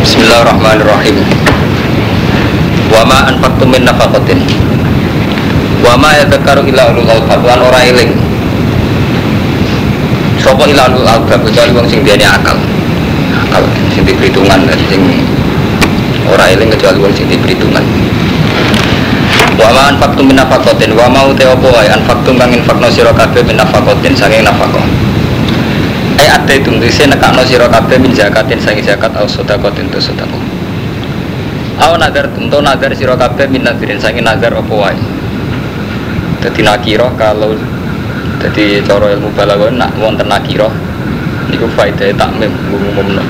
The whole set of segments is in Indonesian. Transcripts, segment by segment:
Bismillahirrahmanirrahim. Wa ma anfaqtum min nafaqatin. Wa ma yadhakkaru illa ulul albab lan ora eling. Sapa illa ulul albab kecuali wong sing duweni akal. Akal sing diperhitungan sing ora eling kecuali wong sing diperhitungan. Wa ma anfaqtum min nafaqatin wa ma uta apa wae anfaqtum kang infakno sira kabeh min nafaqatin saking nafaqah. Ada itu ngisi nekakno sira kabeh min zakatin sangi zakat au sedekatin tu sedekah. Au nazar tentu nazar sira kabeh min nazarin sangi nazar apa wae. Dadi nakira kalau dadi cara ilmu balaghah nak wonten nakira niku faedahe takmim umumno.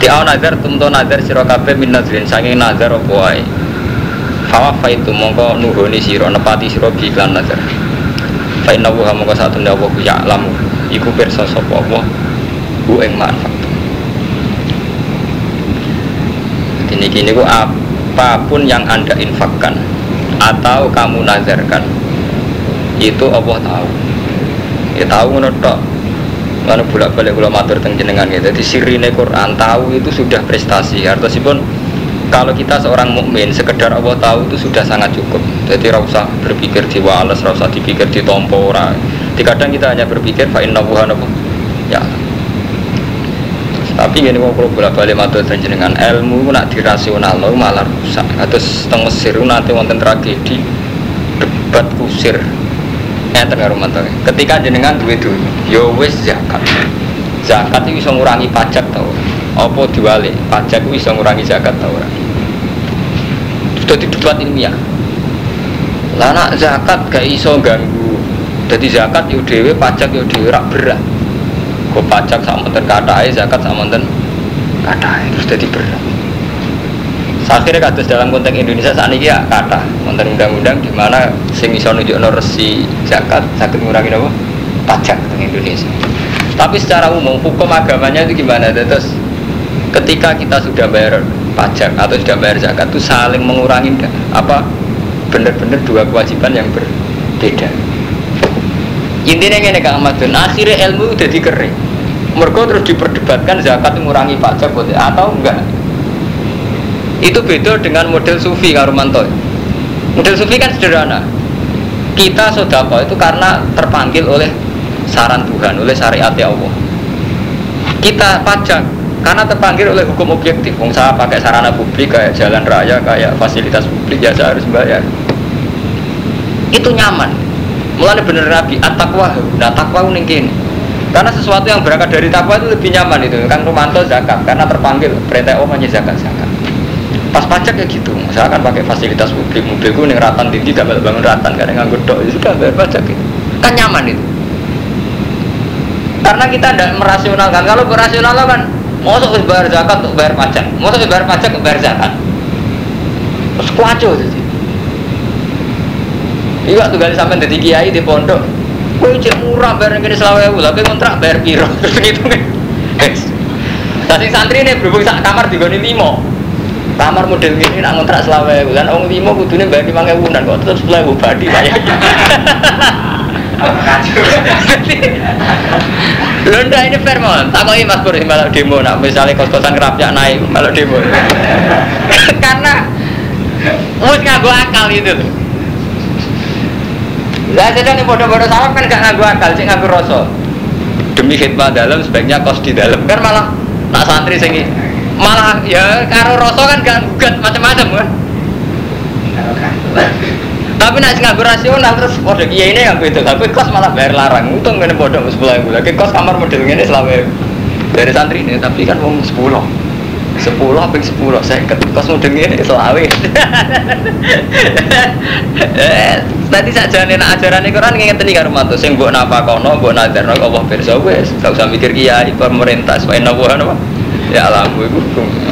Di au nazar tentu nazar sira kabeh min nazarin sangi nazar apa wae. Fawa faitu mongko nuhoni sira nepati sira bi nazar. Fa inna wa mongko satune Allah ya lamu iku pirsa sapa Allah ku ing manfaat. Ini gini ku apa pun yang anda infakkan atau kamu nazarkan itu Allah tahu. Ya tahu tok. Mana bolak balik kula matur teng jenengan gitu. Jadi sirine Quran tahu itu sudah prestasi. Artinya kalau kita seorang mukmin sekedar Allah tahu itu sudah sangat cukup. Jadi rasa berpikir di wales, rasa dipikir di ora. Kadang kita hanya berpikir fa inna ya. Tapi gini mau kalau bolak balik matur jenengan ilmu nak dirasional lo malah rusak. Atau setengah Mesir nanti wonten tragedi debat kusir. Enten karo mantu. Ketika jenengan duwe dunya, ya wis zakat. Zakat itu bisa ngurangi pajak tau. Apa diwali? Pajak itu bisa ngurangi zakat tau ora? Sudah didebat ilmiah. Lah nak zakat gak iso ganggu. Jadi zakat yo dhewe, pajak yo dhewe rak berat. Pajak sama monten katahe, zakat sama monten katahe terus jadi berat. Akhirnya kados dalam konteks Indonesia saat ini ya kata wonten undang-undang di mana sing iso nunjukno resi zakat sakit ngurangi apa? Pajak di Indonesia. Tapi secara umum hukum agamanya itu gimana? Terus ketika kita sudah bayar pajak atau sudah bayar zakat itu saling mengurangi apa benar-benar dua kewajiban yang berbeda. Intinya ini Kang Ahmadun, akhirnya ilmu udah dikering. Mereka terus diperdebatkan zakat mengurangi pajak atau enggak? Itu beda dengan model sufi Karumanto model sufi kan sederhana. Kita sodako itu karena terpanggil oleh saran Tuhan oleh syariat Allah. Kita pajak karena terpanggil oleh hukum objektif. Wong saya pakai sarana publik kayak jalan raya kayak fasilitas publik ya saya harus bayar. Itu nyaman. Mulai bener rabi at-taqwa nah takwa ini karena sesuatu yang berangkat dari takwa itu lebih nyaman itu. Kan Romanto zakat. Karena terpanggil perintah Allah hanya zakat zakat. Pas pajak ya gitu. Misalkan pakai fasilitas publik. Mobilku nih ratan tinggi gak bangun ratan. Karena nganggur dok itu sudah bayar pajak gitu. kan nyaman itu. Karena kita tidak merasionalkan. Kalau berasional kan mau harus bayar zakat untuk bayar pajak. Mau harus bayar pajak bayar zakat. Terus kuaco jadi. Iya tuh kali sampai dari kiai di pondok kue cek murah bayar gini selawe tapi kontrak bayar piro? Terus gitu nih Tadi santri ini berhubung sak kamar di goni limo kamar model gini nak ngontrak selawe kan orang lima kudunya bayar lima ewu dan kok terus sepuluh ewu badi banyak Lunda ini fair mon, tak kok mas Pur malah demo nak misalnya kos-kosan kerapnya naik malah demo. Karena mus ngaku akal itu tuh Lah sedang nih bodoh-bodoh salam kan gak ngaku akal, sih ngaku rasa. Demi khidmat dalam sebaiknya kos di dalam. Kan malah nak santri sing malah ya karo rasa kan gak gugat macam-macam kan tapi nak nganggur rasional terus kode kiai ini yang itu. Tapi kos malah bayar larang. Untung ngene bodoh sepuluh ribu. Lagi kos kamar model ini selama dari santri ini tapi kan mau sepuluh. Sepuluh apa sepuluh? Saya ke kos model ini selawe nanti saja nih ajaran ini kan nginget nih rumah tuh sing buat napa kono buat nazar no Allah perso wes gak usah mikir kiai pemerintah supaya nabuhan apa ya alam gue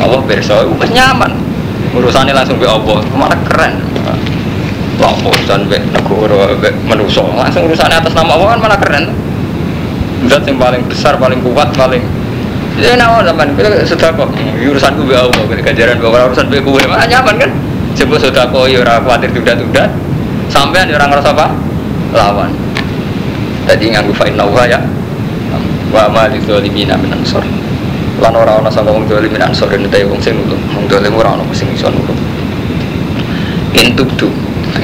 Allah perso wes nyaman. Urusannya langsung be Allah malah keren. Lah urusan be negara be manusia langsung urusannya atas nama Allah kan malah keren. Zat yang paling besar paling kuat paling ya nama zaman kita sudah kok urusan gue be Allah kejaran bawa urusan be gue nyaman kan? Coba sudah kok ya orang khawatir tudat-tudat sampai ada orang ngerasa apa? Lawan. Tadi nganggu fa'in ya. Wa ma li dzalimina min ansor lan ora ana sangka wong dolim min ansor ing te wong sing nulung. Wong dolim ora ana sing iso nulung. Intubdu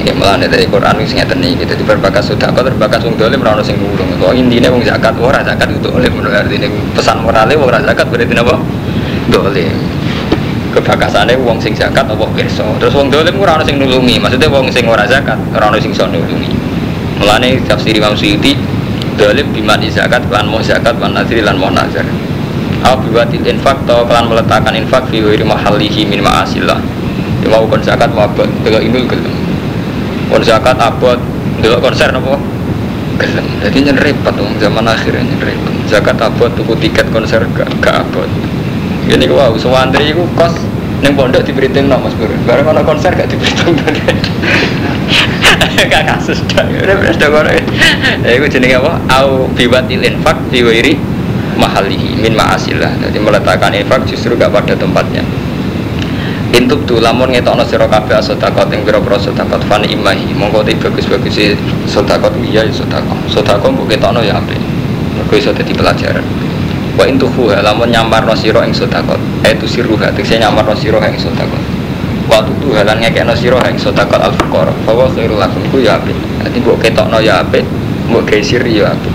ya melane dari Quran sing ngeten iki dadi berbakas sedekah berbakas wong dolim ora ana sing nulung. Kok intine wong zakat ora zakat itu oleh menurut artine pesan morale ora zakat berarti napa? Dolim kebakasannya wong sing zakat apa pirsa? Terus wong dolim ora ana sing nulungi maksudnya wong sing ora zakat ora ana sing iso nulungi. Melane tafsir Imam Suyuti dolim biman zakat lan mau zakat lan nazri lan mau nazar. Au biwatil infak atau kalian meletakkan infak fi wiri mahalihi min ma'asillah. Ya mau kon zakat mau abot delok inul gelem. Kon zakat abot delok konser napa? Gelem. Jadi nyen repot zaman akhirnya nyen zakat abot tuku tiket konser gak gak abot ini wow sewantri itu kos neng pondok diberitain nama mas bro. Bareng ono konser gak diberitain gak kasus dah udah beres dah kono. Ya itu jenenge apa? Au biwatil infak biwiri mahalihi min ma'asillah. Jadi meletakkan infak justru gak pada tempatnya. Intub tu lamun ngetokno sira kabeh sedekah ing pira-pira sedekah fan imahi. Monggo te bagus-bagus sedekah iya ya sedekah. Sedekah mbok ketokno ya apik. Mergo iso dadi pelajaran wa intuhu lamun nyamparno sira ing sedekah. Itu siruha tegese nyamparno sira ing sedekah. Waktu tu halan ngekekno sira ing sedekah al fuqara bahwa khairul lakum ku ya apik. Dadi mbok ketokno ya apik mbok gesir ya apik.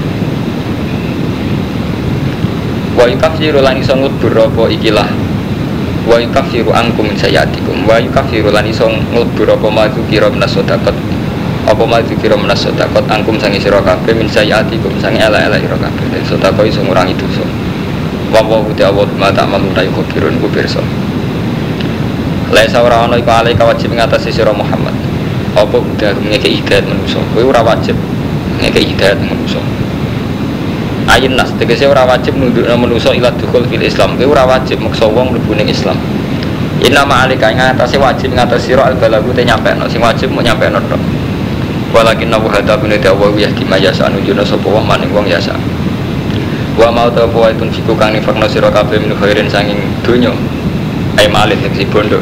Wa yukaffiru lan iso ngubur apa ikilah. Wa yukaffiru angkum min sayatikum wa yukaffiru lan iso ngubur apa maju kira minas sedekah apa maju kira minas sedekah angkum sangi sira kabeh min sayatikum sangi ala-ala sira kabeh. Sedekah iso ngurangi dosa wa wa uti awat mata malu ta yukafirun ku pirsa Laisa ora ana iku alai wajib ngatasi sira Muhammad. Apa udah ngeke hidayat manusa? Kowe ora wajib ngeke hidayat manusa. Ayin nas tegese ora wajib nundukna manusa ila dukul fil Islam. Kowe ora wajib maksa wong mlebu Islam. Inna ma'alika ing atase wajib ngatasi sira al balagu te nyampekno. Sing wajib mau nyampekno tok. Walakin nabu hada bin dawa ya di mayasa anujuna wong maning wong yasa wa mau ta apa itu fiku kang nifakno sira kabeh khairin sanging donya. Ay malin tegese bondo.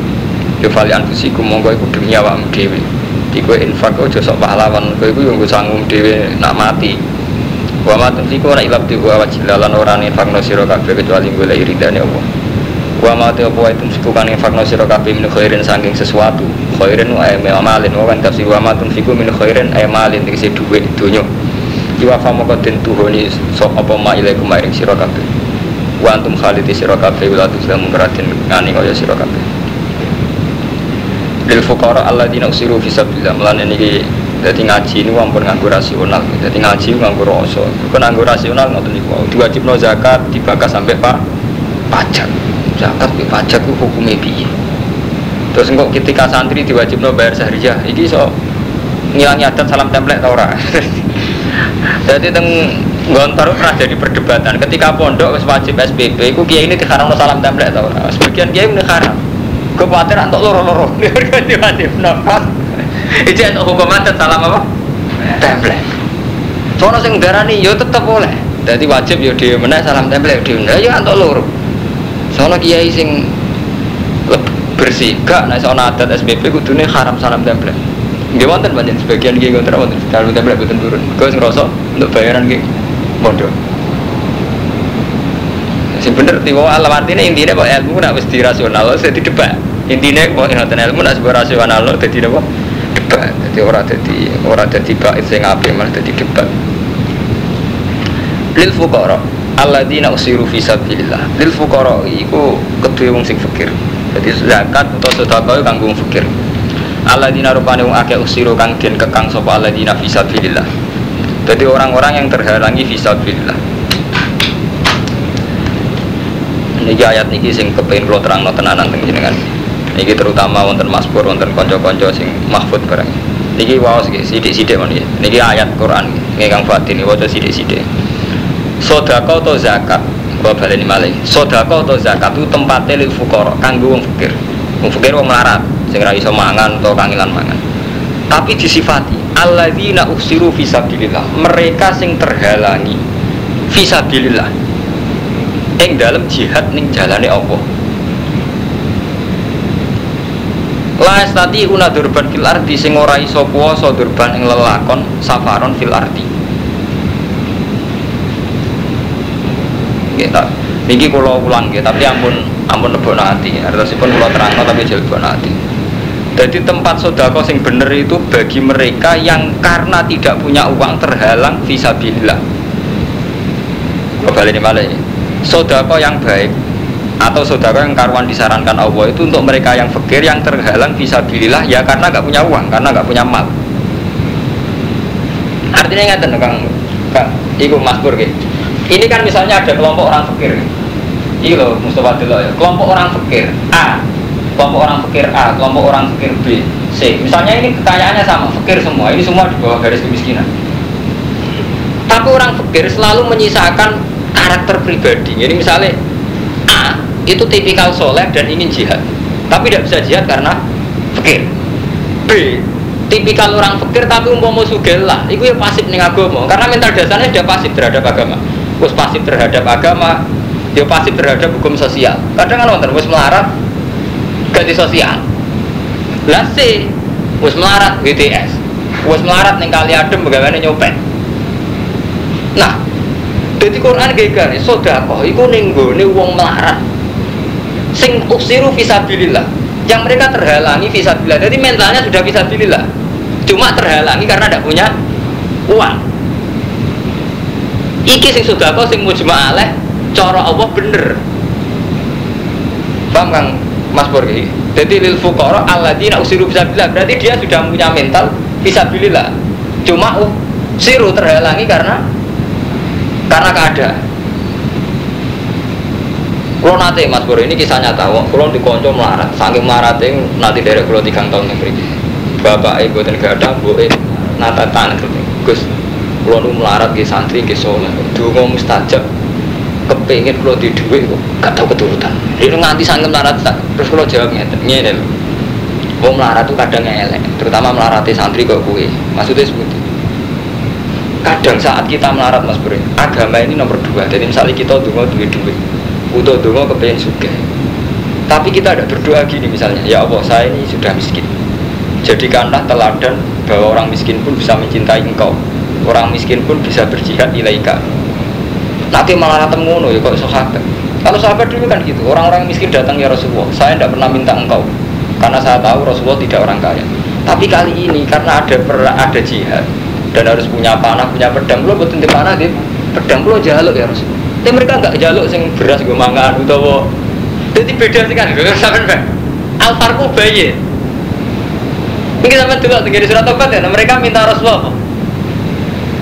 Yo fali anfusikum monggo iku demi awakmu dhewe. Iku infak aja sok pahlawan kowe iku yo nggo sanggung dhewe nak mati. Wa ma tunfiku ora ilab tiku awajilalan ora nifakno sira kabeh kecuali golek ridane Allah. Wa ma ta apa itu fiku kang nifakno sira kabeh khairin sanging sesuatu. Khairin wa ay malin wa kan tafsir wa ma tunfiku min khairin ay malin tegese dhuwit donya Iwa famo kodin tuhoni sok apa ma ilaikum maring sira kabeh. Wa antum khalidi sira kabeh wala tuslam keratin ngani kaya sira kabeh. Lil fuqara alladzina usiru fi sabilillah. Mulane niki dadi ngaji ini ampun nganggo rasional. Dadi ngaji nganggo rasa. Kok nganggo rasional ngoten niku. Diwajibno zakat dibakas sampai pak pajak. Zakat ke pajak ku hukume piye? Terus kok ketika santri diwajibno bayar sahriyah, iki so ngilangi adat salam template ta ora? Jadi teng Gontor pernah jadi perdebatan ketika pondok wajib SPP, iku kiai ini diharamno salam template tau ora. Sebagian kiai ini haram. Gue khawatir antuk loro-loro. Ganti wajib nafas. Itu yang hukum adat salam apa? Template. Soalnya sing darani yo tetep boleh. Jadi wajib yo dhewe meneh salam template dhewe. Ya antuk loro. Soalnya kiai sing bersih gak nek soal adat SPP kudune haram salam template. Nggih wonten panjen sebagian nggih ngoten wonten. Kalau template boten turun. Gue ngerasa untuk bayaran nggih bodoh. Sing bener tiwa alam artinya intinya kok ilmu nak wis dirasional wis dadi debat. Kok ngoten ilmu nak sebuah rasional dadi napa? Debat. Dadi ora dadi ora dadi bait sing apik malah dadi debat. Lil fuqara alladzina usiru fi sabilillah. Lil fuqara iku kedue wong sing fakir. Jadi zakat atau sedekah kanggo wong fakir. Alladzina rupane wong akeh usiru kang den kekang sapa alladzina fi sabilillah. Jadi orang-orang yang terhalangi fisabilillah. Niki ayat niki sing kepengin kula terangno tenanan teng jenengan. Niki terutama wonten Mazmur wonten kanca-kanca sing mahfud barang. Niki waos nggih sithik-sithik men. Niki ayat Quran nggih Kang Fatin waca sithik-sithik. Sedekah atau zakat Kula baleni malih. Sedekah atau zakat itu tempatnya lil fuqara kanggo wong fakir. Wong fakir wong melarat sing ora iso mangan atau kangilan mangan. Tapi disifati alladzina usiru fisabilillah mereka sing terhalangi fisabilillah ing dalam jihad ning jalane Allah. La estati una durban fil ardi sing ora iso puasa durban ing lelakon safaron fil ardi. Tak. Niki kula ulang nggih tapi ampun ampun lebokno ati. Artosipun kula terangno tapi jel lebokno ati jadi tempat sodako sing bener itu bagi mereka yang karena tidak punya uang terhalang visabilillah. Kembali ini malah ini. Sodako yang baik atau sodako yang karuan disarankan Allah itu untuk mereka yang fakir yang terhalang visabilillah ya karena nggak punya uang karena nggak punya mal. Artinya ingat kang kang ibu masbur gitu. Ini kan misalnya ada kelompok orang fakir. Iya loh Mustafa dulu ya. Kelompok orang fakir A kelompok orang fakir A, kelompok orang fakir B, C. Misalnya ini kekayaannya sama, fakir semua. Ini semua di bawah garis kemiskinan. Tapi orang fakir selalu menyisakan karakter pribadi. Jadi misalnya A itu tipikal soleh dan ingin jihad, tapi tidak bisa jihad karena fakir. B tipikal orang fakir tapi umpama sugih lah, itu ya pasif nih agama. Karena mental dasarnya sudah pasif terhadap agama. Terus pasif terhadap agama, dia pasif terhadap hukum sosial. Kadang kan nonton, melarat, ganti sosial. Lah si wis melarat BTS wis melarat ning kali adem bagaimana nyopet. Nah jadi Quran gegar sodako iku ning gone wong melarat. Sing usiru visabilillah. Yang mereka terhalangi visabilillah. Jadi mentalnya sudah visabilillah. Cuma terhalangi karena tidak punya uang. Iki sing sodako sing mujma'aleh cara Allah bener. Paham kang Mas Pur Jadi lil fuqara alladzina usiru fisabilillah. Berarti dia sudah punya mental fisabilillah. Cuma uh, siru terhalangi karena karena keadaan. Kalau nanti Mas Pur ini kisah nyata, kalau di konco melarat, saking melarat itu nanti dari kalau tiga tahun yang beri. Bapak ibu dan gak ada, bu nata tanah. Gus, kalau melarat di santri di soleh, dulu mustajab, kepingin kalau di duit gak tahu keturutan ini nganti sangkem melarat terus kalau jawab ngeten ngene lho melarat tuh kadang elek, terutama melarati santri kok kue. Maksudnya seperti kadang saat kita melarat mas Bro, agama ini nomor dua. Jadi misalnya kita dungo duit duit, utuh dungo kepengen suka. Tapi kita ada berdoa gini misalnya, ya Allah saya ini sudah miskin. Jadikanlah teladan bahwa orang miskin pun bisa mencintai engkau. Orang miskin pun bisa berjihad ilaika Nanti malah ngono ya kok sahabat. Kalau sahabat dulu kan gitu, orang-orang miskin datang ya Rasulullah, saya tidak pernah minta engkau, karena saya tahu Rasulullah tidak orang kaya. Tapi kali ini karena ada per, ada jihad dan harus punya panah, punya pedang, lo buat nanti panah gitu, pedang lo jaluk ya Rasulullah. Tapi mereka nggak jaluk sing beras gue mangan atau jadi beda sih kan, gue sampai kan. Alfarku bayi. Mungkin sama juga tinggal di surat tobat ya, mereka minta Rasulullah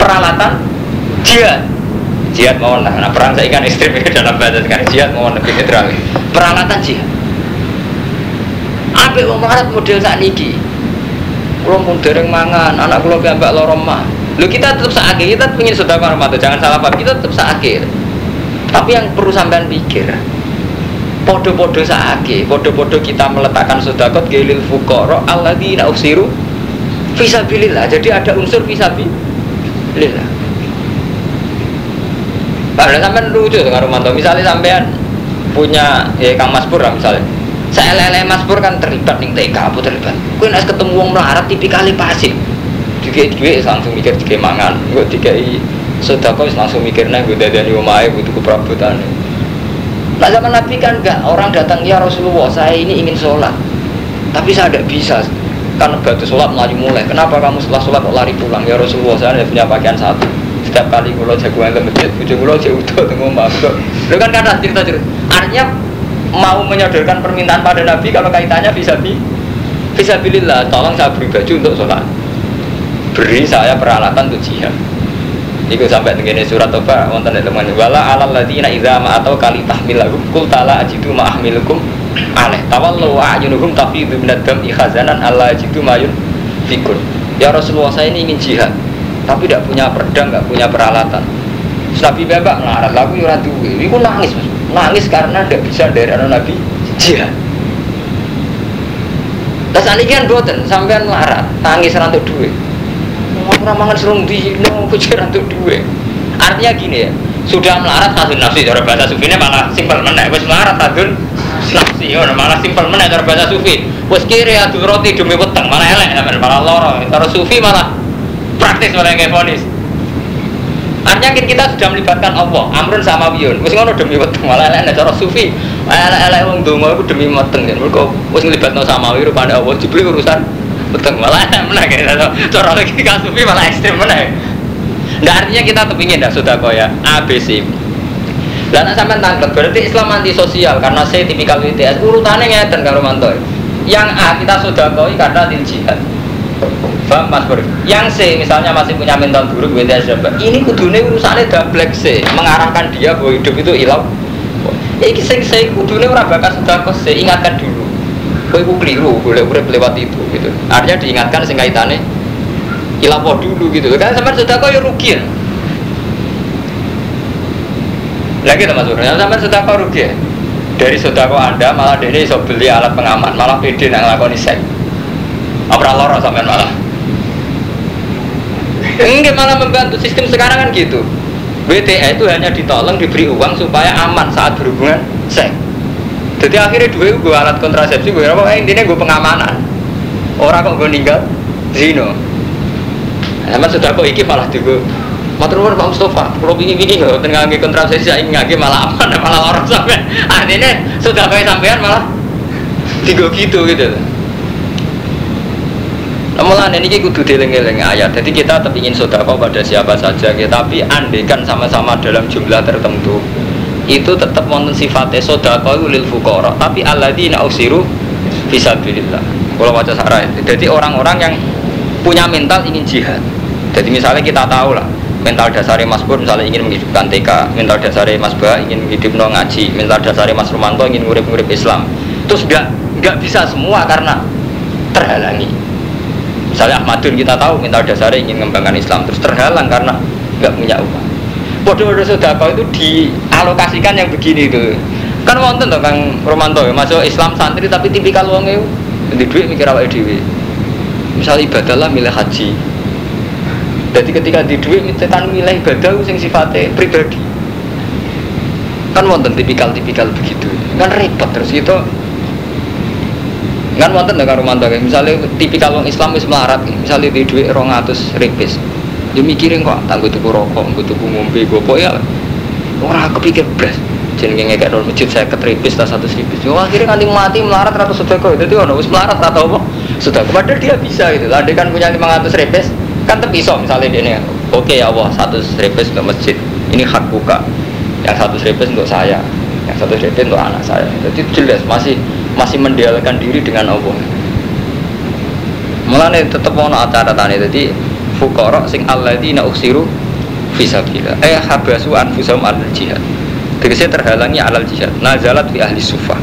peralatan jihad jihad mohon lah. Nah perang saya ikan ekstrim itu dalam bahasa sekarang jihad mohon lebih netral. Peralatan jihad. Apa yang marat model saat ini kalau pun dereng mangan anak kalau mbak lorong mah lu kita tetap sakit kita ingin sudah tuh jangan salah paham kita tetap sakit tapi yang perlu sampean pikir podo-podo saake podo-podo kita meletakkan sodakot gelil fukoro di usiru visabilillah jadi ada unsur visabilillah Padahal sampean lucu dengan Romanto. Misalnya sampean punya ya Kang Mas Pur misalnya. Saya lele Mas Pur kan terlibat nih TK apa terlibat. Kue nas ketemu wong melarat tipikali pasif. Juga duit langsung mikir tiga mangan. Gue i sudah kau langsung mikirnya gue dari omae butuh keperabotan. Nah zaman Nabi kan enggak orang datang ya Rasulullah saya ini ingin sholat tapi saya tidak bisa karena batu sholat melaju mulai kenapa kamu setelah sholat kok lari pulang ya Rasulullah saya punya pakaian satu setiap kali kulo jagoan ke masjid bujuk kulo jauh utuh tengok mbak lo kan karena cerita cerita artinya mau menyodorkan permintaan pada nabi kalau kaitannya bisa bi bisa bilillah tolong saya beri baju untuk sholat. Beri saya peralatan untuk jihad. Iku sampai begini surat apa wonten nek teman wala alal ladina idza ma atau kali tahmilahum qul tala ajidu ma ahmilukum. Aleh tawallu wa ayunuhum tafidu minad dam ikhazanan alla ajidu mayun fikun. Ya Rasulullah saya ini ingin jihad tapi tidak punya pedang, nggak punya peralatan. Nabi bebak ngelarat lagu ya duwe. Iku nangis, nangis karena tidak bisa dari anak Nabi jihad. Terus ini kan boten sampean melarat, nangis rantuk duwe. Mau ramangan serung di no kucing rantuk duwe. Artinya gini ya, sudah melarat tahun nafsi cara bahasa ini malah simpel menek wes melarat tahun nafsi ya malah simpel menek cara bahasa sufi wes kiri adu roti demi weteng malah elek malah loro cara sufi malah praktis malah yang fonis Artinya kita sudah melibatkan Allah, amrun sama wiyun. Wis ngono demi weteng malah elek cara sufi. Elek-elek wong donga iku demi weteng. Mergo wis nglibatno sama wiyun rupane Allah dibeli urusan weteng malah elek meneh cara lagi sufi malah ekstrem meneh. Nggak artinya kita kepingin dah sudah kok ya ABC. Dan sampai tangkap berarti Islam anti sosial karena saya tipikal WTS urutannya ngeten karo mantoy. Yang A kita sudah koi karena din jihad. Paham Mas Bur? Yang C misalnya masih punya mental buruk WTS dapat. Ini kudune urusannya double C mengarahkan dia bahwa hidup itu ilau. Iki sing kudune ora bakal sudah kok C ingatkan dulu. Kowe iku keliru, boleh urip lewat itu gitu. Artinya diingatkan sing kaitane ilapo dulu gitu. Kan sampai sudah kok ya rugi ya. Lagi teman Bur, sampai sudah kok rugi ya. Dari sodako anda malah dia iso beli alat pengaman, malah pede nang lakoni seks. Apa loro sampean malah? Enggak malah membantu sistem sekarang kan gitu. BTA itu hanya ditolong diberi uang supaya aman saat berhubungan seks. Jadi akhirnya dua gue alat kontrasepsi gue apa intinya gue pengamanan. Orang kok gue ninggal zino. Emang sudah kok iki malah juga Matur nuwun Pak Mustafa, kalau bingung bingung nggak tengah ngagi kontrasepsi saya ngagi malah aman, malah orang sampai artinya sudah kayak sampean malah tiga gitu gitu. Namun ini kita kudu dieling-eling ayat. Jadi kita tetap ingin sodako pada siapa saja, tapi andekan sama-sama dalam jumlah tertentu itu tetap wonten sifatnya sodako lil fukoro. Tapi di usiru bisa bilillah. Kalau baca sarah. Jadi orang-orang yang punya mental ingin jihad. Jadi misalnya kita tahu lah mental dasarnya Mas Pur misalnya ingin menghidupkan TK, mental dasarnya Mas Ba ingin menghidupkan ngaji, mental dasarnya Mas Romanto ingin ngurip-ngurip Islam. Terus gak nggak bisa semua karena terhalangi Misalnya Ahmadun kita tahu minta dasarnya ingin mengembangkan Islam terus terhalang karena nggak punya uang. Bodoh-bodoh sodako itu dialokasikan yang begini itu. Kan wonten tuh Kang Romanto ya, masuk Islam santri tapi tipikal uangnya di duit mikir apa dewi. Misal ibadah lah milih haji. Jadi ketika di duit kan milih ibadah yang sifatnya pribadi. Kan wonten tipikal-tipikal begitu. Kan repot terus itu kan wonten karo mantu misalnya tipikal orang Islam wis melarat misalnya di duit atus ripis. Dia mikirin kok tangguh tuku rokok tangguh tuku ngombe gopo ya. Orang kepikir belas jenenge ngekek nol masjid saya ketripis tas satu ripis. Oh, akhirnya nanti mati melarat ratus sudah kok jadi orang wis melarat atau apa sudah padahal dia bisa gitu. Lah dia kan punya lima ratus ripis kan terpisah misalnya dia ini oke ya Allah satu ripis untuk masjid. Ini hak buka. Yang satu ripis untuk saya. Yang satu ripis untuk anak saya. Jadi jelas masih masih mendialkan diri dengan Allah. Mulane tetep ono acara tani jadi fukara sing alladzina uksiru fisabilillah eh habasu anfusahum al jihad. Tegese terhalangi alal jihad. Nazalat fi ahli sufah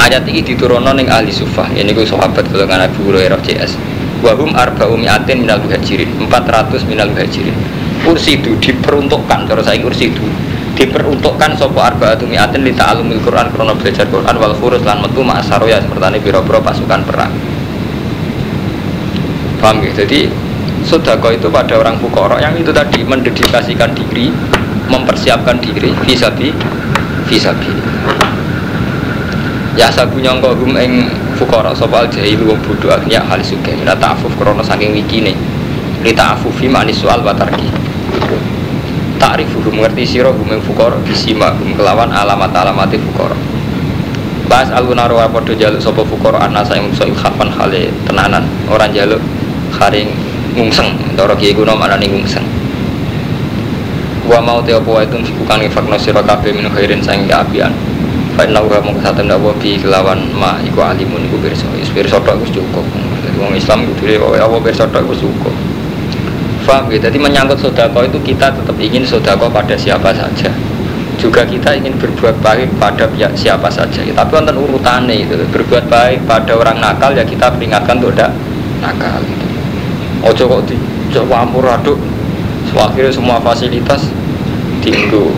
ayat ini diturunkan ning ahli sufah ini gue sahabat golongan Abu Hurairah CS wahum arba'u mi'atin minal muhajirin. 400 minal muhajirin. Kursi itu diperuntukkan cara saya kursi itu diperuntukkan sopo arbaatu miatin li ta'alumil Quran krono belajar Quran wal khurus lan metu ma'asaro ya seperti ini biro-biro pasukan perang. Paham ya? jadi sodako itu pada orang fukoro yang itu tadi mendedikasikan diri mempersiapkan diri visabi visabi ya sabu nyongko hum ing fukoro sopo al jahilu wong bodoh akhirnya hal suke minta ta'afuf krono saking wikine li ta'afufi manis soal watarki ta'rifu mengerti siro hum fukor bisima hum kelawan alamat alamati fukor Bas alunaro podo jaluk sopo fukor anasa yang so kapan hale tenanan. Orang jaluk haring ngungseng Toro kiai kuno mana nih ngungseng Wa mau teo po itu bukan fakno siro kafe minu khairin sayang ke apian Fa'in lau mau kesatan dakwa bi kelawan ma iku alimun iku berso Is berso tok cukup. Wong Islam kudu ya Allah berso tok cukup Faham gitu? Jadi menyangkut sodako itu kita tetap ingin sodako pada siapa saja. Juga kita ingin berbuat baik pada siapa saja. Tapi wonten urutannya itu. Berbuat baik pada orang nakal ya kita peringatkan untuk tidak nakal gitu. ojo kok di coba aduk. Akhirnya semua fasilitas tinggu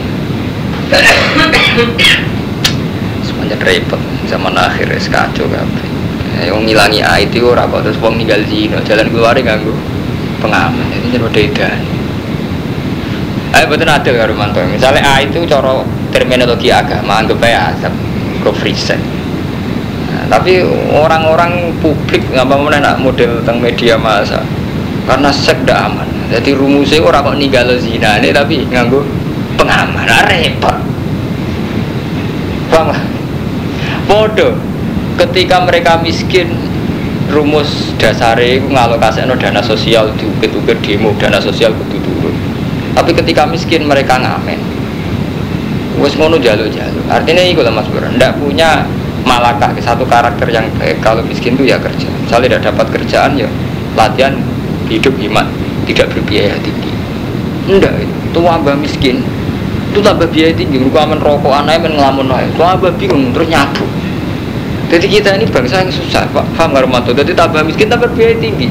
semuanya repot. Zaman akhir es kacau kabeh. Yang ngilangi IT ora kok. Terus wong ninggal jalan keluar ganggu pengaman ini jadi beda Ayo betul ada karo mantu. Misalnya A itu coro terminologi agama anggap aja azab, free Nah, tapi orang-orang publik nggak mau nak model tentang media masa karena seks tidak aman. Jadi rumusnya orang kok ninggal zina ini tapi nganggu pengaman. Nah, repot. Bang bodoh ketika mereka miskin rumus dasare no dana sosial diukir-ukir demo dana sosial kudu turun. Tapi ketika miskin mereka ngamen. Wes ngono jaluk-jaluk. Artinya itu lah mas bro ndak punya malakah satu karakter yang baik. Kalau miskin itu ya kerja. Misalnya tidak dapat kerjaan ya latihan hidup iman tidak berbiaya tinggi. Enggak itu tambah miskin itu tambah biaya tinggi. Mereka rokok anaknya men ngelamun itu tambah bingung terus nyabu jadi kita ini bangsa yang susah pak paham nggak jadi tambah miskin tambah biaya tinggi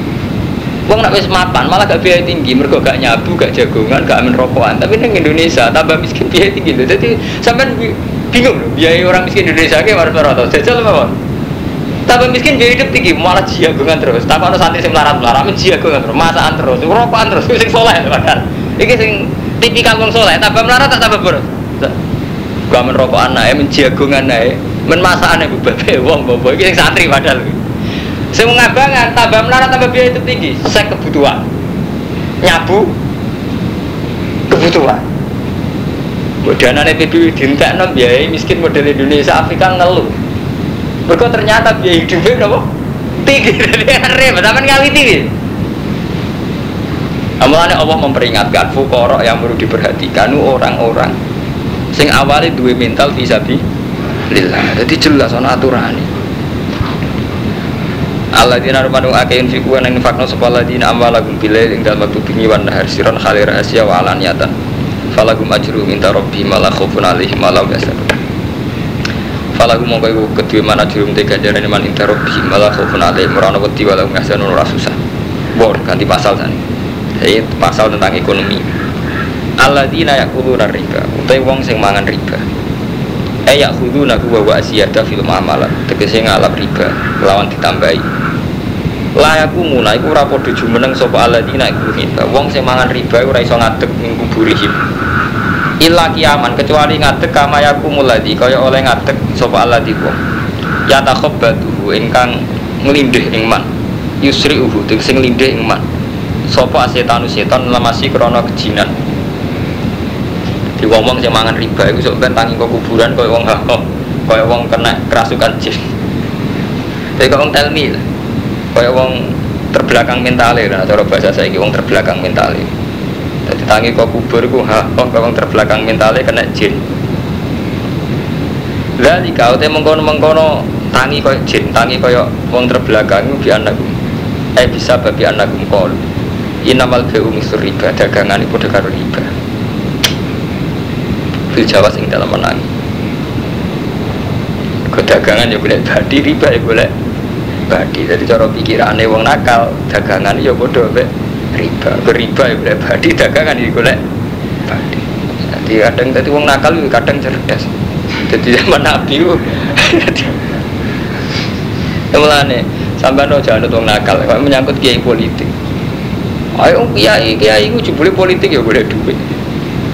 Wong nak wis mapan malah gak biaya tinggi, mereka gak nyabu, gak jagongan, gak amin rokokan. Tapi neng Indonesia tambah miskin biaya tinggi loh. Jadi sampai bingung loh, biaya orang miskin Indonesia kayak harus berapa Jajal apa? Tambah miskin biaya hidup tinggi, malah jagongan terus. Ada santri sing melarat melarat, men jagongan terus, masaan terus, rokokan terus, sing soleh padahal. Iki sing tipikal wong soleh, tambah melarat tak tambah boros. Gua amin rokokan naik, men jagongan naik, men ya bebe wong bobo. Iki sing santri padahal. Saya mengabangan, tambah melarat tambah biaya itu tinggi. Saya kebutuhan. Nyabu kebutuhan. Dana PBB dintek no biaya miskin model Indonesia Afrika ngeluh. Mereka ternyata biaya hidupnya berapa? Tinggi dari repot, tapi kali tinggi. Amalannya Allah memperingatkan fukorok yang perlu diperhatikan orang-orang sing awalnya dua mental bisa bi lillah. Jadi jelas on aturan ini. Allah dina rumanu ake infiku an infakno sapa ladina amwalagum bilail ing dalem waktu bengi wan nahar siron khalir asya wa alaniyatan falagum ajru minta rabbi mala khaufun alaihim wala yasanun falagum mongko iku mana jurum te ganjarane man inta rabbi mala khaufun alaihim. Ora wedi wala ora susah. Bor ganti pasal sana jadi pasal tentang ekonomi. Alladzina yakuluna riba. Utai wong sing mangan riba eh yakuluna ku wa asiyada fil muamalah tegese ngalap riba lawan ditambahi. Layaku muna iku ora padha jumeneng sapa alladzina iku riba wong sing mangan riba ora iso ngadeg ning kuburihim illa kiaman kecuali ngadeg kama yaku muladi kaya oleh ngadeg sapa alladzi wong. Ya takhabbatuhu ingkang nglindih ing man. Yusri uhu sing nglindih ing man. Sapa setanu setan lemasi krana kejinan di wong sing mangan riba iku sok ben tangi kok kuburan kaya wong hakok kaya wong kena kerasukan jin. Tapi kok wong telmi kaya wong terbelakang mentale nah cara bahasa saya wong terbelakang mentale. Jadi tangi kok kubur ku ha kok wong terbelakang mentale kena jin. Lali kau teh mengkono mengkono tangi kau jin tangi kaya wong terbelakang bi anakku eh bisa babi anakku kol inamal beu misur riba dagangan itu karo riba fil jawa sing dalam menang. Kedagangan ya boleh badi riba ya boleh badi. Jadi cara pikirannya wong nakal dagangan ya bodoh be riba. Beriba ya boleh badi dagangan ya boleh badi. Jadi kadang tadi wong nakal itu kadang cerdas. Jadi zaman nabi itu mulane sampai no jangan wong nakal kalau menyangkut kiai politik. Ayo kiai kiai itu boleh politik ya boleh duit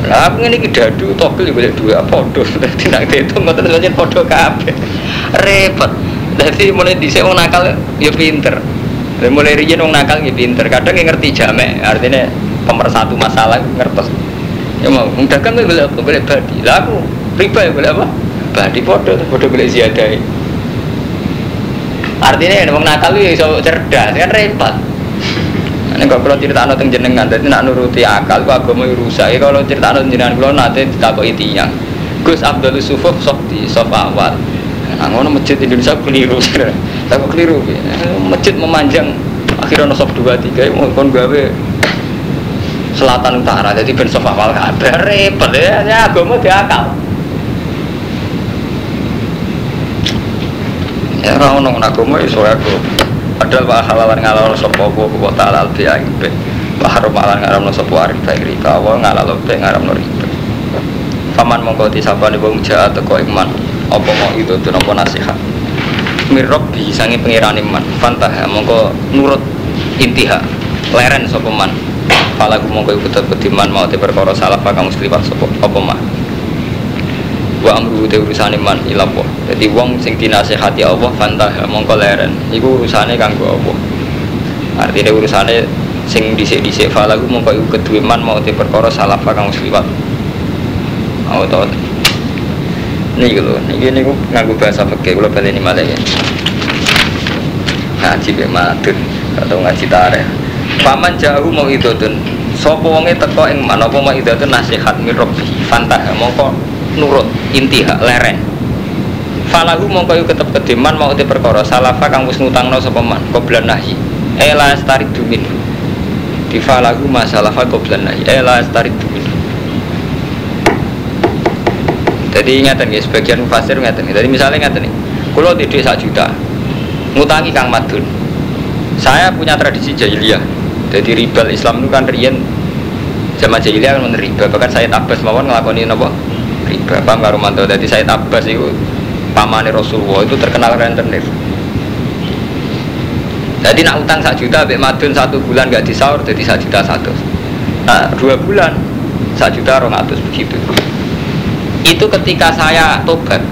lah aku ini dadu togel ya boleh apa podo nanti nanti itu nggak terus podo kabe repot jadi mulai di wong nakal ya pinter. Dan mulai riyen wong nakal ya pinter. Kadang yang ngerti jamek, artinya pemersatu masalah ngertos. Ya mau dagang boleh apa? Boleh badi. Lah aku riba ya boleh apa? Badi podo, podo boleh ziyadah. Artinya wong nakal ya cerdas, kan repot. Ini kalau kalau cerita anak jenengan, jadi nak nuruti akal, kok agama rusak. Kalau cerita anak jenengan, kalau nanti ditakoki tiang. Gus Abdul Sufuf sok di sof awal. Nah, ngono masjid Indonesia keliru. Tapi keliru. Masjid memanjang akhirnya nosop dua tiga mau kon gawe selatan utara jadi ben sofa awal kabar repot ya ya agama diakal ya ora ono agama iso aku padahal wa halalan ngalal sapa apa wa ta'ala al bi'ain be wa haram alan ngaramno sapa arif baik riba wa ngalal be ngaramno riba paman mongko disabane wong jahat teko iman. Apa mau itu tuh nopo nasihat? Mirrob bi sangi pengiran iman. Fantah mongko nurut intiha. Leren sopeman falaku mongko ikut ketiman mau te perkara salah kamu muslimat sopo apa mah wa amru te urusan iman ilapo jadi wong sing dinasihati Allah fantah mongko leren. Iku urusane kanggo Allah. Artinya urusane sing dhisik-dhisik falahu mongko iku kedue man mau te perkara salafa kang wis liwat. Mau to? Niki lho niki niku nganggo bahasa fikih kula baleni malih ya. Ngaji be madun atau ngaji tareh paman jauh mau idotun sopo wonge teko ing mana apa mau idotun nasihat mirrobi fantah mongko nurut intiha leren falahu mongko yu ketep kedeman mau te perkara. Salafa kang wis ngutangno sapa man? Qoblan nahi ela stari dumin di falahu masalafa qoblan nahi ela stari dumin jadi ingatan guys sebagian mufasir ingatan jadi misalnya ingatan nih kalau di desa juta ngutangi kang madun. Saya punya tradisi jahiliyah. Jadi ribal Islam itu kan rian zaman jahiliyah kan riba. Bahkan saya tabas mawon ngelakoni nopo paham karo mantu jadi saya tabas itu pamane Rasulullah itu terkenal rentenir. Jadi nak utang satu juta Bek Madun satu bulan gak disaur jadi satu juta satu. Nah dua bulan satu juta rong atus begitu. Itu ketika saya tobat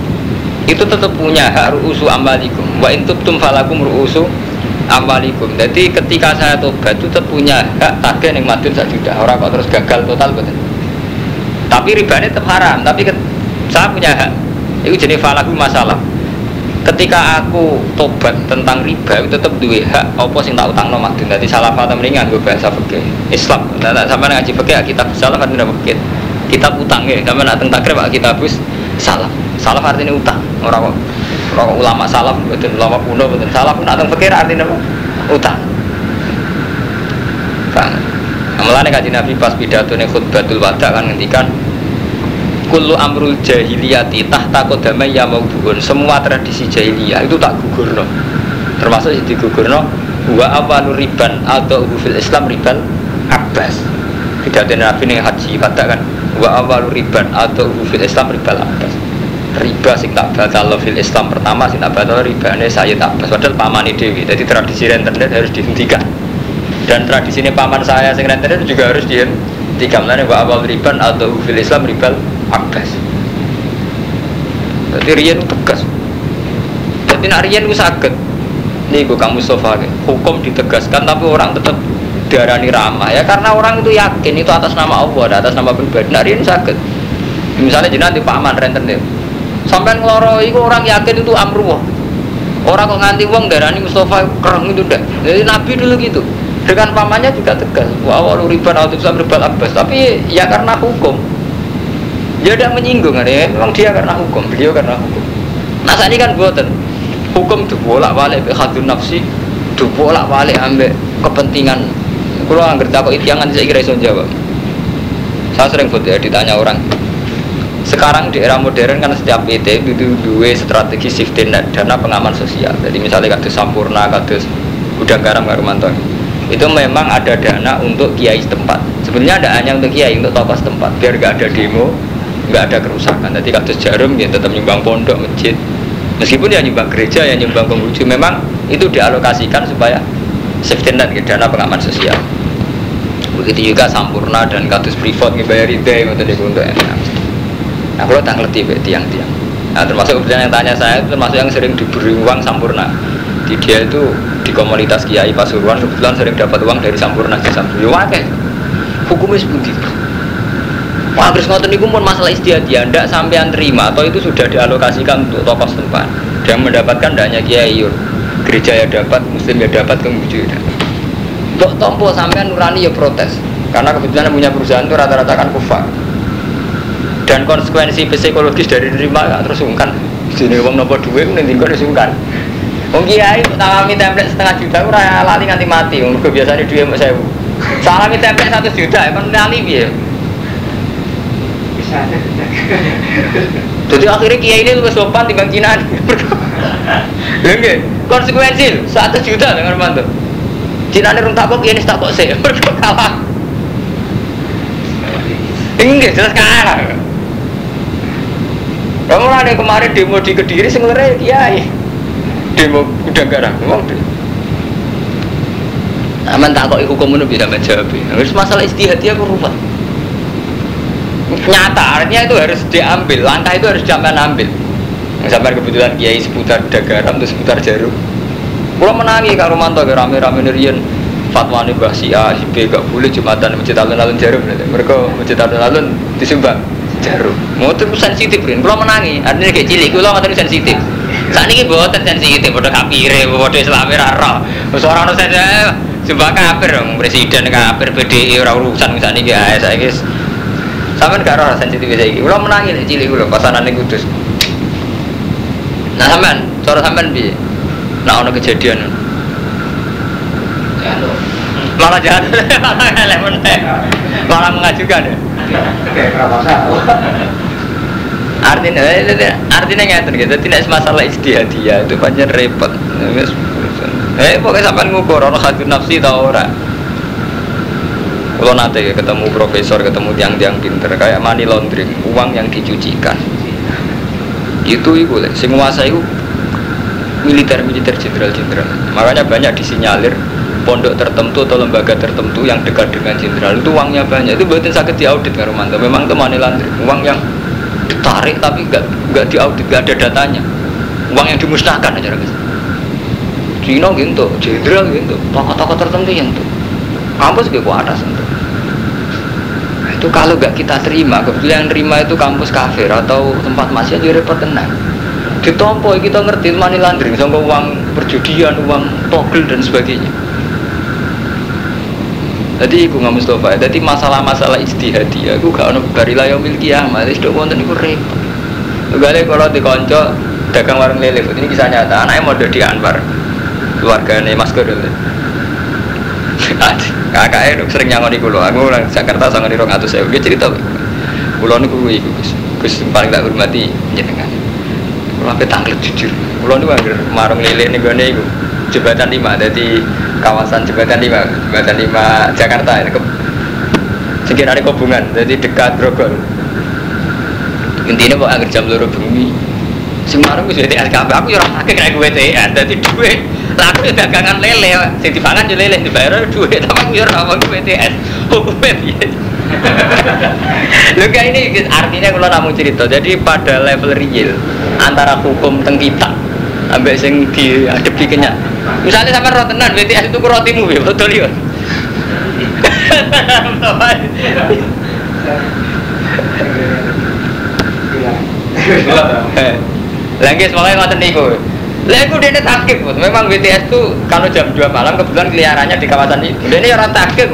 itu tetap punya hak ru'usu ambalikum wa intubtum falakum ru'usu ambalikum jadi ketika saya tobat itu tetap punya hak tagih yang madun satu juta. Orang kok terus gagal total betul tapi ribanya tetap haram. Tapi saya punya hak. Itu jenis falaku masalah. Ketika aku tobat tentang riba itu tetap dua hak apa sing tak utang no madun jadi salah fata mendingan gue bahasa fikih. Islam. Nah, sama ngaji fikih kitab salah fata fikih? Kitab utang ya sama nak tentang takrib kitab bus salah. Salah artinya utang. Orang orang ulama salah betul ulama kuno betul salah pun nak fikir artinya apa? Utang. Faham? Mulane kaji Nabi pas pidato nih khutbatul wada kan ngendikan kullu amrul jahiliyati tahta kodamai ya bugun semua tradisi jahiliyah itu tak gugurno. Termasuk di digugurno wa apa riban atau fil islam riban abbas. Pidato nabi nih haji kata kan wa apa riban atau fil islam riban abbas. Riba sing tak batal fil islam pertama sing tak batal ini saya tak padahal paman dewi jadi tradisi rentenir harus dihentikan dan tradisi ini paman saya sing rentenir juga harus dihentikan mana wa awal riban atau fil islam riban Abbas jadi Rian tegas. Jadi nak Rian itu sakit. Nih gue kamu sofa hukum ditegaskan tapi orang tetap darani ramah. Ya karena orang itu yakin itu atas nama Allah atas nama pribadi. Nak Rian sakit. Misalnya jenah di paman rentenir sampai ngeloro itu orang yakin itu amruwah. Orang kok nganti uang darani Mustafa kereng itu dah jadi Nabi dulu gitu dengan pamannya juga tegas. Wah walau riban atau riban abbas tapi ya karena hukum. Dia tidak menyinggung ya memang dia karena hukum. Beliau karena hukum. Nah saat ini kan buatan hukum bolak balik hadun nafsi bolak balik ambek kepentingan. Kalau nggak takut itu jangan saya kira iso jawab saya sering foto ya ditanya orang sekarang di era modern kan setiap PT itu dua strategi safety net dana pengaman sosial. Jadi misalnya kados sampurna kados gudang garam garumanto itu memang ada dana untuk kiai setempat sebenarnya ada hanya untuk kiai untuk tokoh setempat biar gak ada demo nggak ada kerusakan. Jadi kasus jarum ya tetap nyumbang pondok, masjid. Meskipun ya nyumbang gereja, ya nyumbang penguji, memang itu dialokasikan supaya safety net ya, dana pengaman sosial. Begitu juga sampurna dan kasus privat bayar ide untuk untuk Nah kalau tak ngerti tiang-tiang. Nah termasuk yang tanya saya termasuk yang sering diberi uang sampurna. Di dia itu di komunitas Kiai Pasuruan kebetulan sering dapat uang dari sampurna di sampurna. Ya hukumnya itu Wah, terus ngotot niku pun masalah istiadia, tidak sampean terima atau itu sudah dialokasikan untuk tokoh setempat. Yang mendapatkan tidak hanya kiai, gereja ya dapat, muslim ya dapat, kemudian ya dapat. Dok tompo sampean nurani ya protes, karena kebetulan punya perusahaan itu rata-rata kan kufar. Dan konsekuensi psikologis dari terima gak terus sungkan. Jadi uang nopo duit, nanti kau disungkan. Wong kiai salami template setengah juta ora lali nganti mati. Wong biasanya duit mau saya. Salami template satu juta, emang lali biar. Jadi akhirnya kiai ini lebih sopan dibanding Cina. Oke, konsekuensi satu juta dengan mantu. Cina ini runtak kok kiai ini tak kok sih, kalah. Enggak jelas kalah. Kamu ada kemarin demo di Kediri sebenarnya kiai. Demo udah garang, ngomong Aman tak kok hukum itu bisa menjawab. Harus masalah istihad dia rupa nyata artinya itu harus diambil langkah itu harus jangan ambil. Sampai kebetulan kiai seputar dagaram terus seputar jarum. Kalau menangi kak Romanto rame-rame nerian fatwa nih Mbah si A, si B gak boleh Jumatan masjid alun-alun jarum. Mereka masjid alun-alun disumbang jarum. Mau tuh sensitif kan, kalau menangi, artinya kayak cilik, kalau nggak sensitif. Saat ini buatan sensitif, bodoh kapire, bodoh Islam rara. Seorang orang saja sumpah kafir dong, presiden kafir, PDI orang urusan misalnya guys, saya guys. Sampai gak rara sensitif saya ini, kalau menangi cilik, kalau pasaran ini kudus. Nah sampean, cara sampean bi, nah ono kejadian. Malah jahat, malah elemen, malah mengajukan ya. Artinya, artinya nggak gitu, tidak masalah istihadiyah itu banyak repot. Eh, pokoknya sampai ngukur orang hati nafsi tau ora. Kalau nanti ketemu profesor, ketemu tiang-tiang pinter kayak money laundering, uang yang dicucikan. Itu itu sing menguasai itu militer militer jenderal jenderal makanya banyak disinyalir pondok tertentu atau lembaga tertentu yang dekat dengan jenderal itu uangnya banyak. Itu buatin sakit diaudit kan Romanto memang itu money laundering uang yang ditarik tapi nggak nggak diaudit nggak ada datanya. Uang yang dimusnahkan aja guys Cina gitu jenderal gitu tokoh-tokoh tertentu yang tuh kampus ke atas itu. Itu kalau nggak kita terima kebetulan yang terima itu kampus kafir atau tempat masih aja repot tenang. Ditompo kita ngerti money laundering sama uang perjudian uang togel dan sebagainya jadi aku nggak Mustafa jadi masalah-masalah istihadi aku gak ada barilah yang milki amat itu wonten itu repot. Gale kalau di konco dagang warung lele ini kisah nyata. Anaknya mau di Anwar keluarganya Mas Goril kakaknya dok sering nyangon di kulo aku orang Jakarta sangat di rong atau saya dia cerita ini kulo itu gus. Gus paling tak hormati jenengan. Kulo sampai tanglet jujur. Kulo ini wanggir marung lele nih gue nih jembatan lima jadi kawasan jembatan lima jembatan lima Jakarta ini ke sekitar ada kobungan jadi dekat Grogol. Intinya kok agar jam luruh bumi Semarang gue sudah TS aku ya orang kayak gue TS jadi duit. Laku dagangan lele sing dipangan yo lele dibayar duit tapi yo ora wong PTS hukumnya piye Lho ini artinya kalau namun cerita. Jadi pada level real antara hukum teng kita ambek sing dihadapi kenya misalnya sampai rotenan BTS itu rotimu ya betul ya lagi semuanya ngoten niku. Lah itu dia takib, memang BTS tuh kalau jam 2 malam kebetulan keliarannya di kawasan itu. Ini orang takib,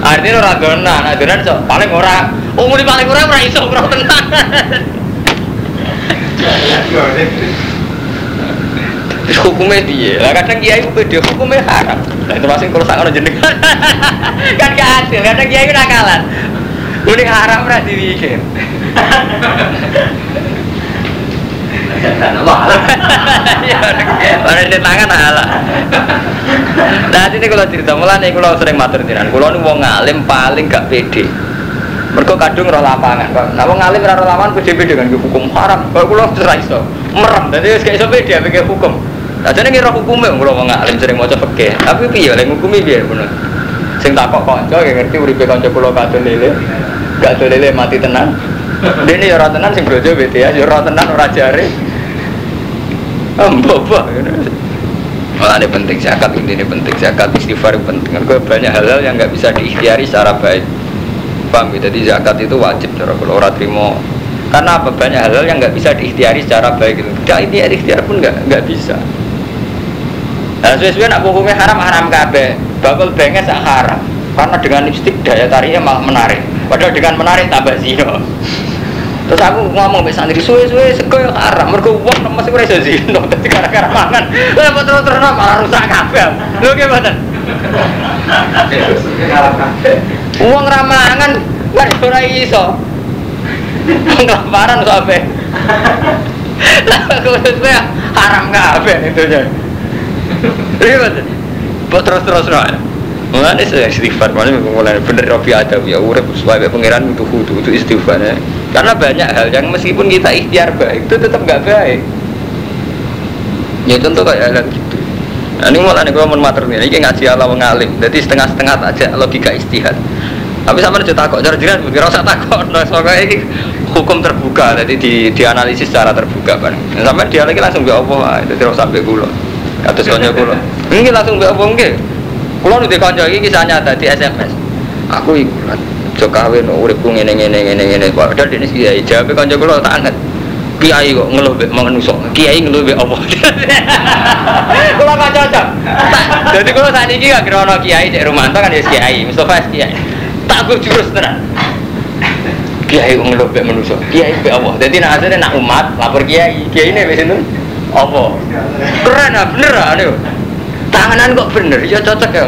artinya orang donan, nah donan so, paling orang, umur paling orang orang iso orang tenang. Terus hukumnya dia, lah kadang kiai itu beda hukumnya haram. Nah masih kalau sangat jenengan, kan gak adil, kadang kiai itu nakalan. Ini haram berarti bikin. Mana di tangan ala. Nah ini kalau cerita mulai kalau sering matur jiran, kalau nih mau ngalim paling gak pede. Mereka kadung roh lapangan. Nah ngalim roh lapangan pede pede dengan hukum haram. Kalau kalau serai so merem. Jadi kayak so pede pikir hukum. Nah jadi ngira hukumnya kalau mau ngalim sering mau coba ke. Tapi piye lagi hukumi biar bener. Sing takok konco yang ngerti uripe konco pulau kadun lele. Gak lele mati tenang. Ya ora tenan sing brojo BTS ya ora tenan ora jare. Mbok Malah ini penting zakat ini penting zakat istighfar penting karena banyak hal-hal yang nggak bisa diikhtiari secara baik paham ya? jadi zakat itu wajib cara kalau orang terima karena apa banyak hal-hal yang nggak bisa diikhtiari secara baik itu tidak ikhtiar ikhtiar pun nggak nggak bisa nah sesuai nak hukumnya haram haram kabe bakal benges haram karena dengan lipstick daya tariknya malah menarik padahal dengan menarik tambah zino Terus aku ngomong mbek santri suwe-suwe sego yo haram. Mergo wong nemes ora iso zina dadi gara-gara mangan. Lah apa terus-terus malah rusak kabeh. Lho ki mboten. Wong ra mangan ora iso. Ngelaparan sampe. Lah aku suwe haram kabeh itu mboten. Terus-terus ora. Mulane saya istighfar, mulane mulai bener Robi ada ya urip sesuai pangeran itu kudu itu istighfar ya. Karena banyak hal yang meskipun kita ikhtiar baik itu tetap nggak baik. Ya contoh kayak hal gitu. Nah, ini mulai kalau mau mater ini ngaji ala ngalim, jadi setengah-setengah aja logika istihad. Tapi sama aja takut, cara jiran bukan rasa takut. Nah, soalnya ini hukum terbuka, jadi di, dianalisis secara terbuka kan. Nah, sampai dia lagi langsung be apa, jadi rasa sampai kulo, atau soalnya kulo. Ini langsung be apa enggak? Kulo nu kanca iki kisah nyata di SMS. Aku iku lan jo kawin uripku ngene ngene ngene ngene. Padahal dene kiai jawab kanca kulo tak anget. Kiai kok ngeluh mek manusa. Kiai ngeluh mek apa? Kulo kan cocok. Jadi kulo saat ini gak kira ono kiai cek Romanto kan ya kiai, Mustafa kiai. Tak gue jurus tenan. Kiai ngeluh mek manusa. Kiai mek apa? Jadi asline nak umat lapor kiai. Kiai ini wis apa? Keren ah bener ah tanganan kok bener? Ya cocok ya.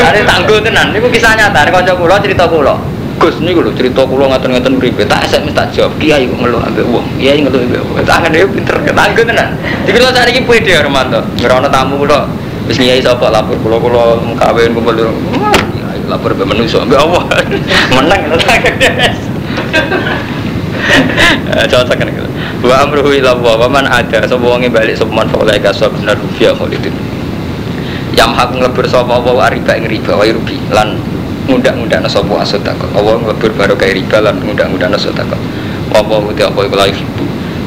Ada tangguh tenan, ini kisah nyata, ini kocok kulo cerita kulo Gus ini kulo cerita kulo ngatur-ngatur beribe, tak SMS tak jawab, kiai kok ngeluh ambil uang, kiai ngeluh ambil uang, tangan dia pinter, tangguh tenan. Jadi kulo saat ini pede ya Romanto, ngerono tamu kulo Terus kiai siapa lapor kulo kulo kawin kumpul di rumah, lapor ke manusia, ambil Allah. Menang, cocok kan gitu. Wa amruhu ila wa wa man ada. Sapa wong balik sapa man fa sapa bener rufiya khalidin yang hak nglebur sapa wa riba ing riba wa rubi lan ngundang-undang sapa asodako Allah nglebur baru kayak riba lan ngundang-undang asodako apa uti apa iku ibu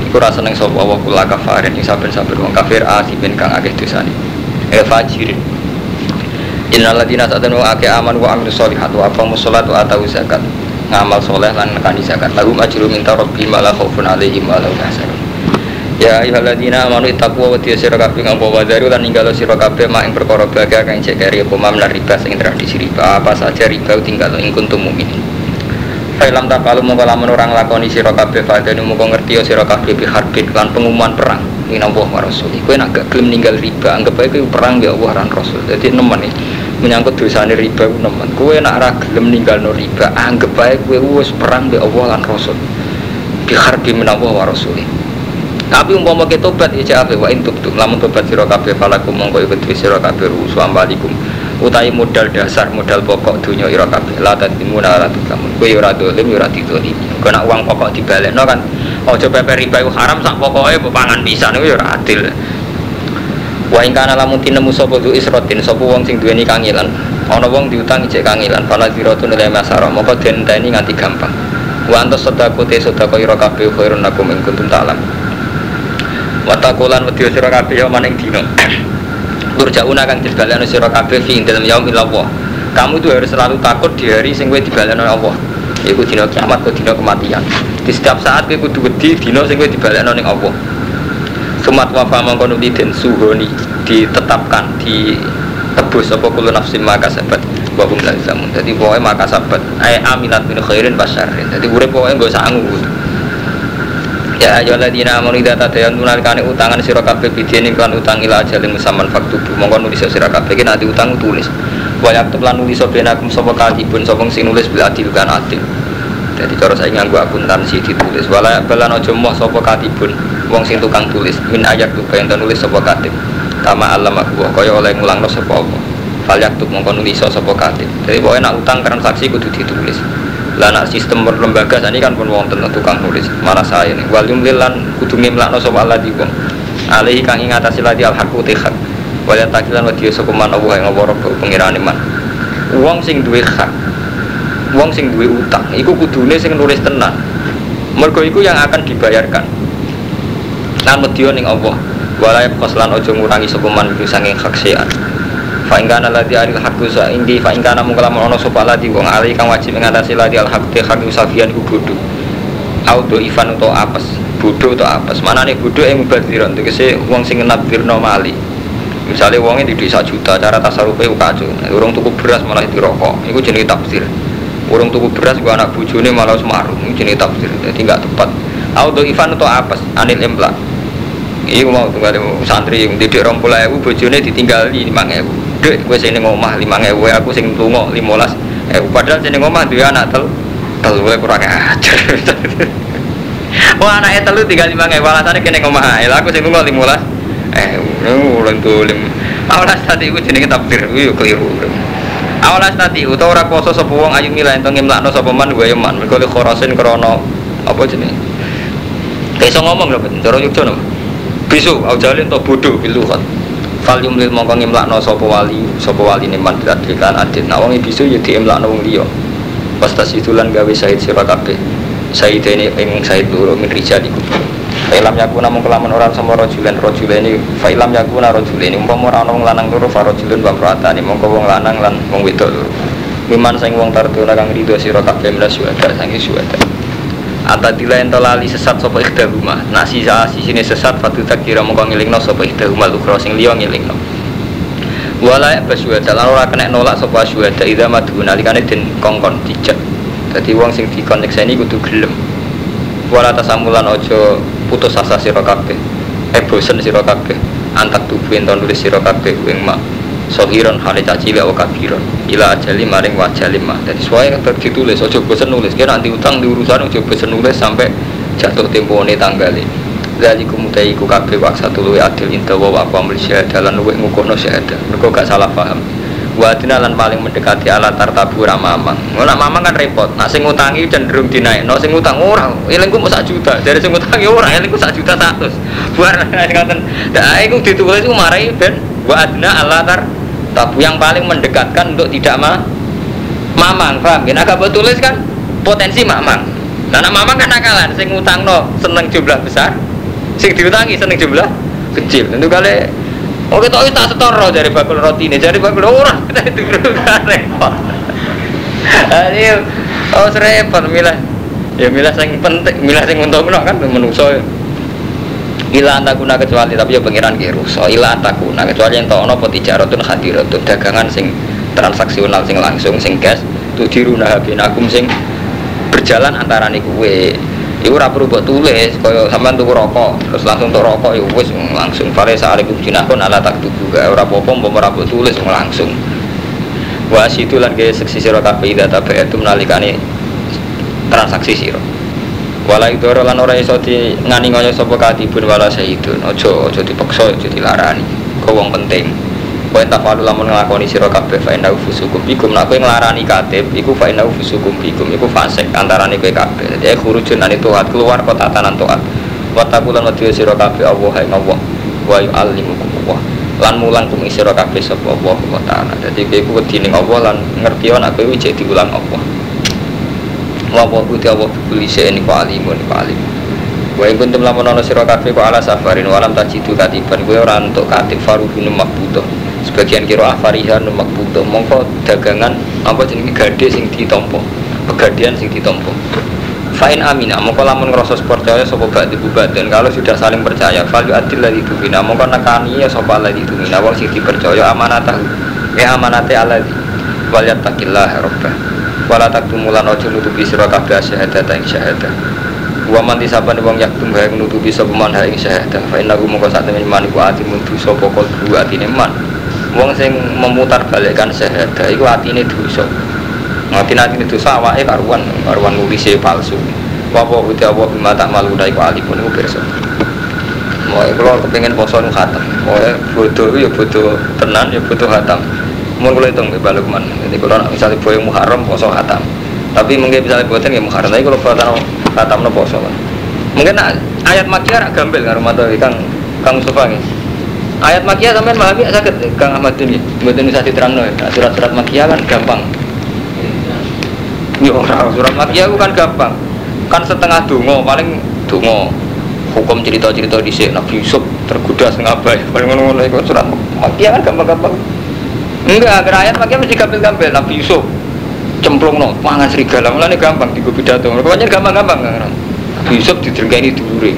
iku rasa nang sapa wa kula kafarin ing saben-saben wong kafir asibin kang akeh dosane. E fajirin Innal ladina satanu ake aman wa amilus solihat wa aqamus sholat wa atau zakat ngamal soleh lan nekani zakat. Lahum ajru minta rabbi malah khaufun alaihim wa lahum yahzanun. Ya ayyuhalladzina amanu ittaqwa wa tiya sira kabeh ngapa wadaru lan ninggalo sira kabeh mak ing perkara bahagia kang cek kari apa mam riba sing tradisi riba. Apa saja riba tinggal ing kuntum mukminin Fa'ilam tak kalau mongko lamun orang lakoni sira kabeh fadane mongko ngerti sira kabeh bi harbin lan pengumuman perang. Minallah wa rasul. Kowe nek gak gelem ninggal riba. Anggap kowe perang ya Allah lan rasul. Dadi nemen iki menyangkut dosane riba ku nemen. Kowe nak ora gelem ninggalno riba anggap bae kowe wis perang be Allah lan Rasul. Bi harbi menawa wa rasul tapi umpama kita tobat ya jawab wa intuk tuh lamun tobat sira kabeh falakum mongko iku dhewe sira kabeh rusu ambalikum. Utahi modal dasar modal pokok dunia ira kabeh. La tadimuna la tukamun kowe ora dolim ora didolimi kowe nak uang pokok dibalekno kan aja pepe riba haram sak pokoke pangan pisan iku ya ora adil Wa ing kana lamun tinemu sapa du isrotin sapa wong sing duweni kangilan. Ana wong diutang cek kangilan, fala diratun la masara, moko den tani nganti gampang. Wa antas sedako te sedako ira kabeh khairun lakum ing kuntum ta'lam. Wa taqulan wedya sira kabeh ya maning dina. Turjauna kang dibalekno sira kabeh fi dalam yaum Allah. Kamu itu harus selalu takut di hari sing kowe dibalekno Allah. Iku dina kiamat, kok dina kematian. Di setiap saat kowe kudu wedi dina sing kowe dibalekno ning Allah. Sumat wafa mangkono den suhoni ditetapkan di tebus apa kulo nafsi maka sabat wahum lan zamun jadi pokoknya maka sabat ay aminat min khairin basyarin jadi urip pokoknya gak sanggup Ya ayo ladina amanu idza tadayanuna kane utangan sira kabeh bidene kan utang ila ajalin musamman faktubu. Mongko nulis sira kabeh ki nanti utang tulis. Wa yaktub lan nulis sapa benakum sapa katibun sapa sing nulis bil adil kan adil. Jadi cara saya nganggu akuntansi ditulis. Wala balan ojo moh sapa katibun wong sing tukang tulis min ayat tuh yang nulis sapa katib kama alam aku kaya oleh ngulangno sapa apa fal yaktub mongko nulis sapa katib jadi pokoknya nak utang transaksi kudu ditulis. Lah nak sistem lembaga ini kan pun wong tentu tukang nulis. Mana saya nih wal yumlil lan kudu ngimlakno sapa Allah di wong. Alaihi kang ing atase ladi al haqu hak wal takilan wa diyo sapa man Allah yang ngawara pengirane man. Wong sing duwe hak wong sing duwe utang iku kudune sing nulis tenan. Mergo iku yang akan dibayarkan lan medya ning Allah. Wala qaslan aja ngurangi sapa man saking hak sean fa in kana ladhi aril haqqu sa indi fa in kana mung kalamun sapa ladhi wong ali kang wajib ngatasi ladhi al haqq hak safian iku bodho. Auto ivan atau apes bodho atau apes. Manane bodho ing mubadiran tegese wong sing nabirno mali. Misalnya wongnya di desa juta cara tasarupe kacau urung tuku beras malah dirokok. Itu jenis tafsir. Urung tuku beras gua anak bujune malah semarung ini jenis tafsir jadi nggak tepat. Auto Ivan atau apa anil emplak ini mau tunggal santri yang rong pula ewu bujune ditinggal lima ewu. Dek gue sini ngomah lima ewu aku sing tungo limolas ewu. Padahal sini ngomah dia anak tel tel gue kurang ajar. Wah anaknya telu tinggal lima ewu alasannya kene ngomah el aku sing tungo limolas eh ulang tuh lim awalas tadi gue jenenge tafsir gue keliru. Awalas tadi utawa ora kuasa sapa ayu mila ento ngemlakno sapa man wa yaman mergo le khorasin krana apa jenenge? Iso ngomong ben. Cara yukjo no bisu au jalin to bodoh bilu kan. Fal yumlil mongko ngemlakno sapa wali sapa wali ne man dikan adit nah wong bisu ya diemlakno wong liya. Pas tas itulan gawe sahid sira kabeh. Sahid ini ing sahid loro min rijalikum Fa'ilam yakuna namun kelaman orang sama rojulen rojulen ini Fa'ilam yakuna rojulen ini. Umpama orang orang lanang loro farojulun wa mra'atani Mongko wong lanang lan wong wedok loro Miman sing wong tarduna kang rido sira kabeh minas syuhada sangi syuhada Atadila ento lali sesat sapa ikhdahuma Nasi sini sesat fatu takira mongko ngelingno sapa ikhdahuma lukro sing liya ngelingno Wala basyuhada lan ora kena nolak sapa syuhada idza madu nalikane den kongkon dijak. Dadi wong sing dikonyekseni kudu gelem. Wala tasamulan ojo putus asa sira kabeh. Eh bosen antak tubuh ento nulis sira kabeh ing mak sohiron hale caci wa kabiron ila ajali maring wajali mah jadi sesuai yang ditulis ojo bosen nulis kira nanti utang di urusan bosen nulis sampai jatuh tempo ini tanggali dari kumutai ku kabeh waksa tulu adil inta wa amil syahadah lan luwih ngukuhno syahadah mergo gak salah paham Wadina lan paling mendekati ala tartabu ra mamang. Ora mamang kan repot. Nak sing ngutangi cenderung dinaikno, sing ngutang ora. Elingku mau sak juta. Dari sing ngutangi ora, elingku sak juta 100. Buar ngoten. Dak iku ditulis iku marai ben wadina ala tar tabu yang paling mendekatkan untuk tidak ma mamang paham? Ya agak tulis kan potensi mamang. Nah mamang kan nakalan sing ngutang no seneng jumlah besar sing diutangi seneng jumlah kecil. Tentu kali Oh kita itu tak setoro dari bakul roti ini, dari bakul orang. Kita itu kan repot. Ini oh serempet milah, ya milah yang penting, milah yang untung kan menungso ila antakuna kecuali tapi ya pengiran ki rusa. Ila antakuna kecuali yang tahu nopo tijaratun hadiratun dagangan sing transaksional sing langsung sing cash tu diruna binakum sing berjalan antara nih kue Iku ora perlu tulis, kaya sampean tuku rokok, terus langsung tuku rokok ya wis langsung. Fale sa'alikum jinakun ala tak tuku ora apa-apa tulis langsung. Wa situ lan ge seksi sira kabeh ida itu menalikane transaksi sira wala idoro lan ora iso di ngani ngoyo sapa katibun wala sayyidun. Aja aja dipaksa aja dilarani. Kok wong penting? Kowe tak falu lamun nglakoni sira kabeh fa inna fusukum bikum. Nek kowe nglarani katib iku fa inna fusukum bikum. Iku fasik antarane kowe kabeh. Dadi khurujun ane tuat keluar kota tanan tuat wa taqulan wa sira kabeh Allah hai Allah wa yu'allimukum Allah. Lan mulang kum sira kabeh sapa Allah wa taala. Dadi kowe wedi ning Allah lan ngerti ana kowe cek diulang Allah wa wa buti Allah bukuli ini ku alimun ku alim wa in kuntum lamun ana sira kabeh ku ala safarin walam tajidu katiban. Kowe ora entuk katib faruhun makbudah sebagian kira afarihan makbudah mongko dagangan apa jenenge gade sing ditampa pegadian sing ditampa Fa'in amina, mongko lamun ngerasa percaya sapa ba'di dan kalau sudah saling percaya fal adil ladzi tumina mongko nekani ya sapa ladzi tumina. Wong sing dipercaya amanatah ya amanate alladzi wal yattaqillah rabbah wala taktumulan ojo nutupi sira kabeh syahadat ing syahadah. Wa man disaban wong yaktum hae nutupi sapa man ing syahadah. Fa innahu mongko sak temen man iku ati mundu sapa kalbu atine man. Wong sing memutar balikkan syahadah iku atine dosa. Ngati atine dosa awake karuan karuan nulise palsu. Wa uti Allah bima tak malu iku alipun iku pirsa. Mau kalau kepengen poso nu khatam, mau bodoh ya bodoh tenan ya bodoh khatam mau kalau hitung balik mana jadi kalau misalnya boy muharram poso khatam. Tapi mungkin misalnya buatan ya muharram tapi kalau buatan khatam no poso kan mungkin nah, ayat makia rak gambel nggak rumah tuh kang kang Mustafa nih ayat makia sampai memahami sakit kang Ahmad ini buatan bisa diterang no ya surat-surat makia kan gampang. Ya orang surat makia kan gampang. Kan setengah dungo paling dungo hukum cerita-cerita di sini Nabi Yusuf tergoda setengah paling ngono-ngono. Surat makia kan gampang-gampang Enggak, agar ayat pakai mesti gampil-gampil Nabi Yusuf cemplung no, mangan serigala, malah ini gampang di pidato. Pokoknya gampang-gampang kan. Nabi Yusuf ini dulure.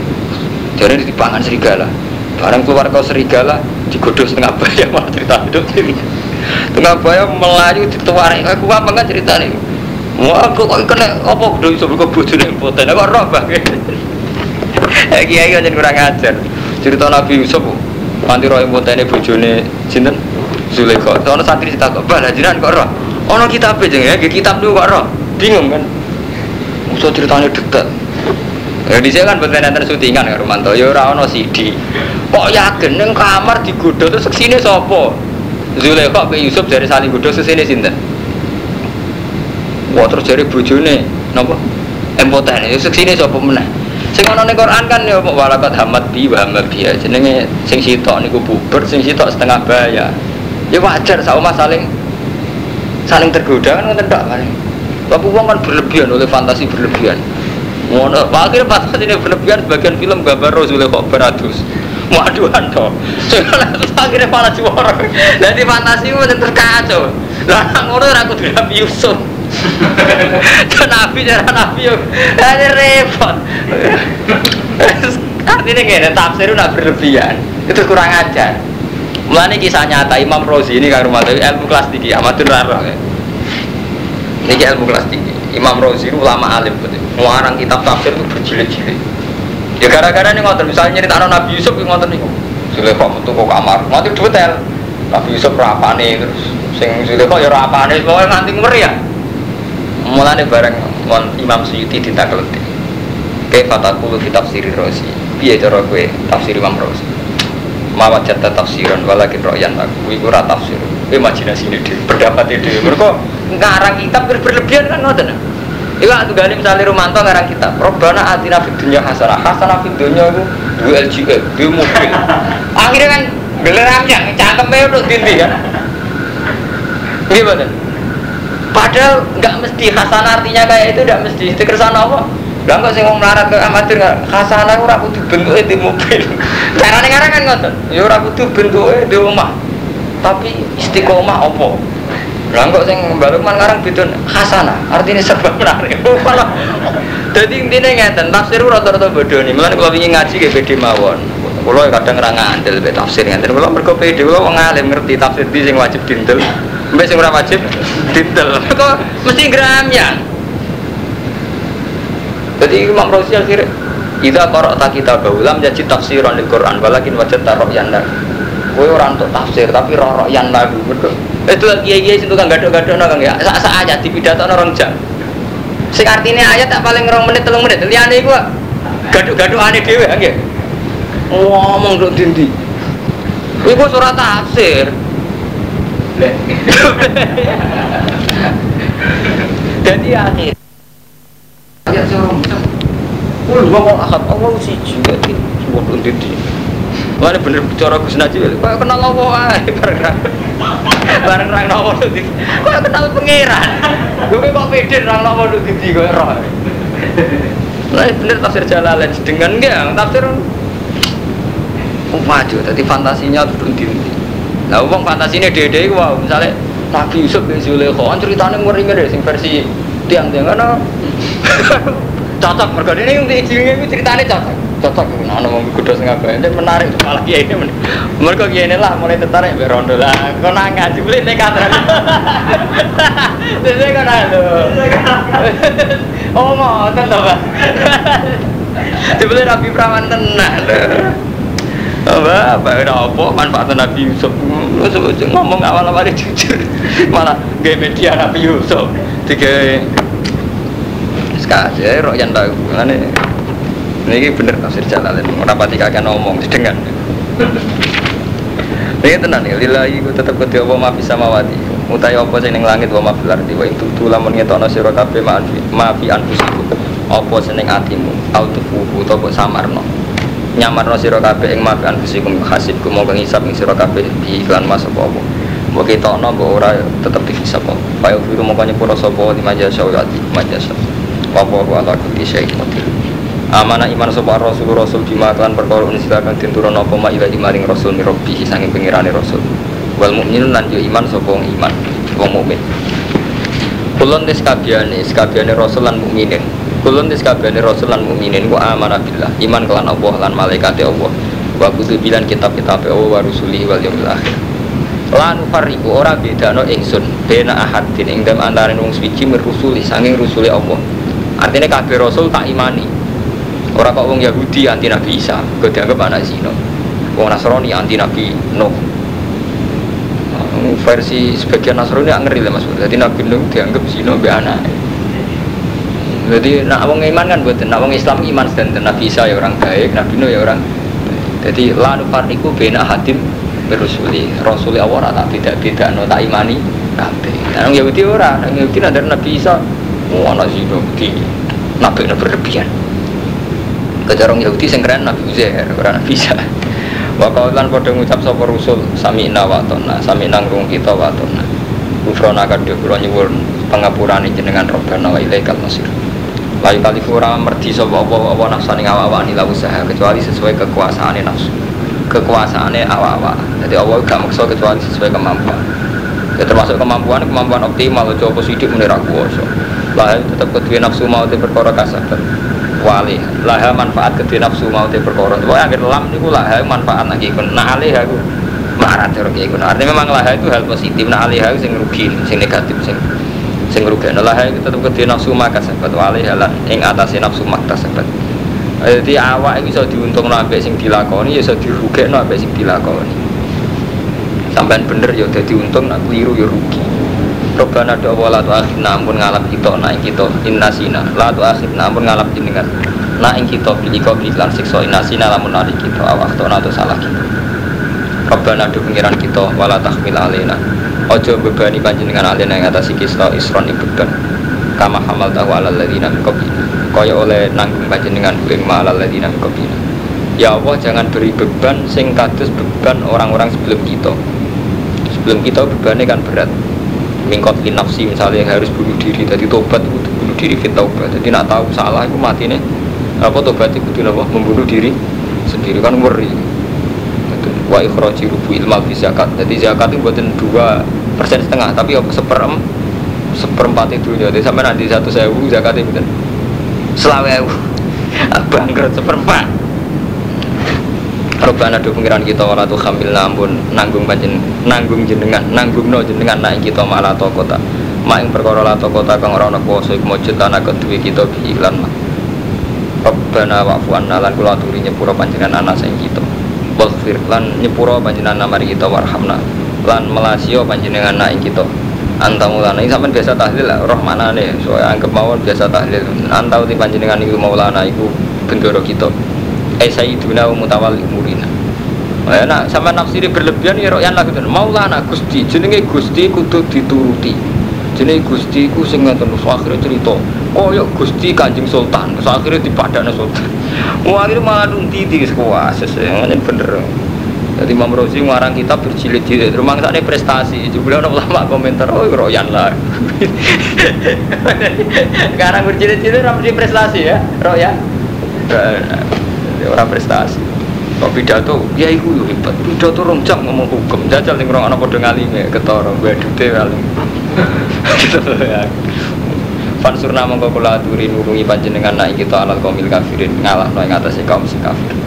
Jadi pangan serigala. Barang keluar kau serigala, digodoh setengah bayam malah cerita hidup ini. Setengah bayam melayu dituarai, aku apa kan cerita ini. Wah, aku kok kena apa udah Yusuf kok bojone impoten. Aku roh bang. Kiai aja kurang ajar. Cerita Nabi Yusuf, nanti roh impoten bojone sinten? Zulaikha. Ono santri tak kok bala jiran kok roh. Ono kitab aja ya, kitab dulu kok roh. Bingung kan. Musuh ceritanya dekat. Ya di sini kan betul nanti syutingan ya Romanto. Ya ora ono CD. Kok yakin neng kamar digodho terus ke sini sopo? Zulaikha pe Yusuf dari saling godho sesini sinten? Wah terus dari bojone napa? Empoten ya ke sini sopo meneh? Sing ana ning Quran kan ya walakat hamad bi wa hamad bi jenenge sing sitok niku buber sing sitok setengah bayar ya wajar sama saling saling tergoda kan nggak paling tapi uang kan berlebihan oleh fantasi berlebihan Ngono, akhirnya pas ini berlebihan sebagian film gambar Rasulullah kok beratus. Waduhan toh. Soalnya terus akhirnya malah juara. Jadi fantasi itu terkacau. Lah ngono aku Nabi Yusuf. Dan Nabi cara Nabi yo. Ini repot. Artinya gini, tafsir udah berlebihan. Itu kurang ajar. Mulanya kisah nyata Imam Rozi ini kan rumah ilmu kelas tinggi, amatur raro. Ini ilmu kelas tinggi. Imam Rozi ulama alim betul. Ngarang kitab tafsir itu berjilid-jilid. Ya gara-gara ini ngotot misalnya anak Nabi Yusuf yang ngotot nih. Sulaiman metu kok kamar, ngotot detail. Nabi Yusuf rapane terus sing Sulaiman ya rapane, pokoknya nganti ngeri ya. Mulane bareng Imam Suyuti ditakeleti. Kaifa taqulu fi tafsir Rozi? Piye cara kowe tafsir Imam Rozi? Mawat jatah tafsiran walakin royan aku iku ora tafsir. Kowe imajinasine dhewe, pendapat dhewe. Mergo ngarang kitab berlebihan kan ngoten. Iku aku gani misalnya Romanto ngarang kita, Robbana atina fid dunya hasanah. Hasanah fid dunya itu dua LGE, dua mobil. Akhirnya kan geleramnya, cangkemnya untuk dindi kan. Gimana? Padahal nggak mesti hasanah artinya kayak itu nggak mesti. Itu kersana apa? Lah kok sing wong melarat ke amatir hasanah ora kudu bentuke di mobil. Carane ngarang kan ngoten. Ya ora kudu bentuke di omah. Tapi istiqomah apa? Lah kok sing Mbak Lukman ngarang bidon hasanah, artinya serba menarik. Malah dadi intine ngeten, tafsir rata-rata bodho nih. Mulane kula wingi ngaji ge beda mawon. Kula kadang ra ngandel be tafsir ngeten. Kula mergo pede kula wong alim ngerti tafsir di sing wajib dindel. Mbek sing ora wajib dindel. Kok mesti gram ya. Jadi Imam Razi akhirnya Ida korok tak kita baulam jadi tafsiran di Quran walakin wajah taruh yang Kowe orang untuk tafsir tapi roh yang lagu betul. Itu kiai kiai itu kan gadok-gadok nang ya. Sak sak aja di pidato orang jam. Sing artinya ayat tak paling rong menit telung menit. Liyane iku gadok-gadok ane dhewe nggih. Ngomong dok dindi. Iku surat tafsir. Jadi akhir. Ya suruh. Kulo ngomong akad Allah siji iki. Sumpah dindi. Mana bener cara Gus Najib, kok kenal apa ae bareng bareng rang nopo tuh kok kenal pangeran. Gue kok pede rang nopo tuh di gue roh. Lah bener tafsir Jalalain dengan enggak tafsir Oh, maju, tadi fantasinya turun di Nah, uang fantasinya dede wow, misalnya Nabi Yusuf bin Zulekho, kan ceritanya ngeri ngeri sing versi tiang-tiang kan cocok mereka ini yang diizinkan itu ceritanya cocok. Cocok nah mau kudu sing ini menarik malah kiai ini. Mereka kiai ini lah mulai tertarik berondo lah. Kau nangis sih boleh nekat jadi kau nangis oh mau tentu pak. Sebelum Nabi Perawan tenang apa apa udah apa manfaat Nabi Yusuf. Ngomong awal-awal jujur. Malah gaya media Nabi Yusuf. Tiga sekali roh yang tahu ini ini bener tafsir Jalalain. Rapati kakek ngomong dengan ini tenang ya lillahi ku tetep kedhe apa ma bisa mawati utai apa sing ning langit wa ma fil ardi wa itu lamun ngetokno sira kabeh ma ma fi anfusiku apa sing ning atimu au tufuhu to kok samarno. Nyamarno sira kabeh ing ma fi anfusikum hasibku mau ngisap ing sira kabeh di iklan mas apa apa. Mbok ketokno mbok ora tetep dihisab kaya firu mongko nyepuro sapa di majasa wa ati majasa apa ala kulli syai'in qadir Amanah iman sopa rasul rasul bima kan perkara unsilakan tinturon apa ma ila imaring rasul mirabbi sanging pengirane rasul. Wal mukminun lan iman sapa iman wong mukmin. Kulon des kabiane kabiane rasul lan mukminin. Kulon des kabiane rasul lan mukminin ku amanah billah iman kelan Allah lan malaikat Allah. Wa kutubilan kitab-kitab Allah wa rusuli wal yaumil akhir. Lan fariku ora bedano ingsun bena ahadin ing dalem antaraning wong suci merusuli sanging rusuli Allah artinya kabeh rasul tak imani Orang kok wong Yahudi anti Nabi Isa, kau dianggap anak zina. Wong Nasrani anti Nabi Nuh. Versi sebagian Nasrani nggak ngeri lah mas. Jadi Nabi Nuh dianggap zina be anak. Jadi nak wong iman kan buat, nak wong Islam iman dan Nabi Isa ya orang baik, Nabi Nuh ya orang. Jadi lanu farniku bena hadim berusuli Rasuli Allah tak tidak tidak no tak imani kabeh. Nah Yahudi orang, Yahudi ada Nabi Isa, oh anak zina di Nabi berlebihan kejarong Yahudi sing keren Nabi Uzair ora Nabi Isa wa kaulan padha ngucap sapa rusul sami'na wa tonna sami'na ngrung kita wa tonna kufrona kadhe kula nyuwun pangapurane jenengan robbana wa ilaikal masir Layu kali kurang merdi sapa apa apa nafsane awak-awak nila usaha kecuali sesuai kekuasaane nafsu. Kekuasaane awak-awak. Jadi Allah gak maksa kecuali sesuai kemampuan. Ya termasuk kemampuan kemampuan optimal coba sidik menir aku kuwasa. Lah tetep kedue nafsu mau te perkara kasabat. Wali laha manfaat kedue nafsu mau te perkara. Pokoke akhir lam niku laha manfaat lagi kon. Nah alih aku marah terus kayak Artinya memang laha itu hal positif. Nah alih aku sing rugi, sing negatif sing sing ngrugekno lah itu tetep kedhe nafsu maka sahabat wali halan ing atase nafsu makta sahabat jadi awak itu bisa diuntungno ambek sing dilakoni ya iso dirugekno ambek sing dilakoni sampean bener ya dadi untung nak keliru ya rugi Robbana do wala tu akhirna ampun ngalap kita naik kita innasina la tu akhirna ampun ngalap jenengan. Naik kita pilih kau lan siksa innasina lamun nari kita awak atau salah kita. Robbana do pengiran kita wala tahmil alena. Ojo bebani panjenengan alien yang atas kisah isron beban Kama hamal tahu ala ladina min Kaya oleh nanggung panjenengan ing ma ala ladina min Ya Allah jangan beri beban sing kados beban orang-orang sebelum kita. Sebelum kita bebannya kan berat Mingkot nafsi misalnya yang harus bunuh diri Tadi tobat itu bunuh diri fit taubat. Jadi nak tahu salah itu mati nih Apa tobat itu apa? Membunuh diri sendiri kan ngeri. Wa ikhraji rubu ilmal fi zakat. Jadi zakat itu buatin dua persen setengah tapi seperem seperempat itu jadi sampai nanti satu sewu zakat itu kan selawe bangkrut seperempat Robbana do pengiran kita wala tu khamil nampun nanggung panjen nanggung jenengan nanggung no jenengan naik kita malah to kota mak ing perkara la to kota kang ora ana kuwasa iku mujud lan kedue kita bi iklan Robbana wa'fu anna lan kula aturi nyepura panjenengan ana sing kita. Waghfir lan nyepuro panjenengan mari kita warhamna. Lan melasio panjenengan naik kita. Anta mulana ini sampai biasa tahlil lah roh mana nih so anggap mawon biasa tahlil. Anta uti panjenengan itu maulana itu bendoro kita. Eh sayyiduna mutawalli Ya, nak sama nafsiri berlebihan ya royan lah gitu. Maulana Gusti, jenenge Gusti kudu dituruti. Jenenge Gusti ku sing ngoten akhirnya cerita. Oh yuk Gusti Kanjeng Sultan, akhirnya dipadana Sultan. Wah akhirnya malah titi sekolah sesuai bener. Jadi Imam Rozi ngarang kitab berjilid-jilid. Rumah sana prestasi. Juga orang lama komentar, oh royan lah. Sekarang berjilid-jilid orang prestasi ya, royan. Orang prestasi. Kok pidato, ya iku yo hebat. Pidato rong jam ngomong hukum. Jajal ning orang anak padha ngalime ketara, gue dute alim. Gitu ya. Fansurna mongko kula aturi nurungi panjenengan naik kita alal kaumil kafirin ngalah ing atase kaum sing kafir.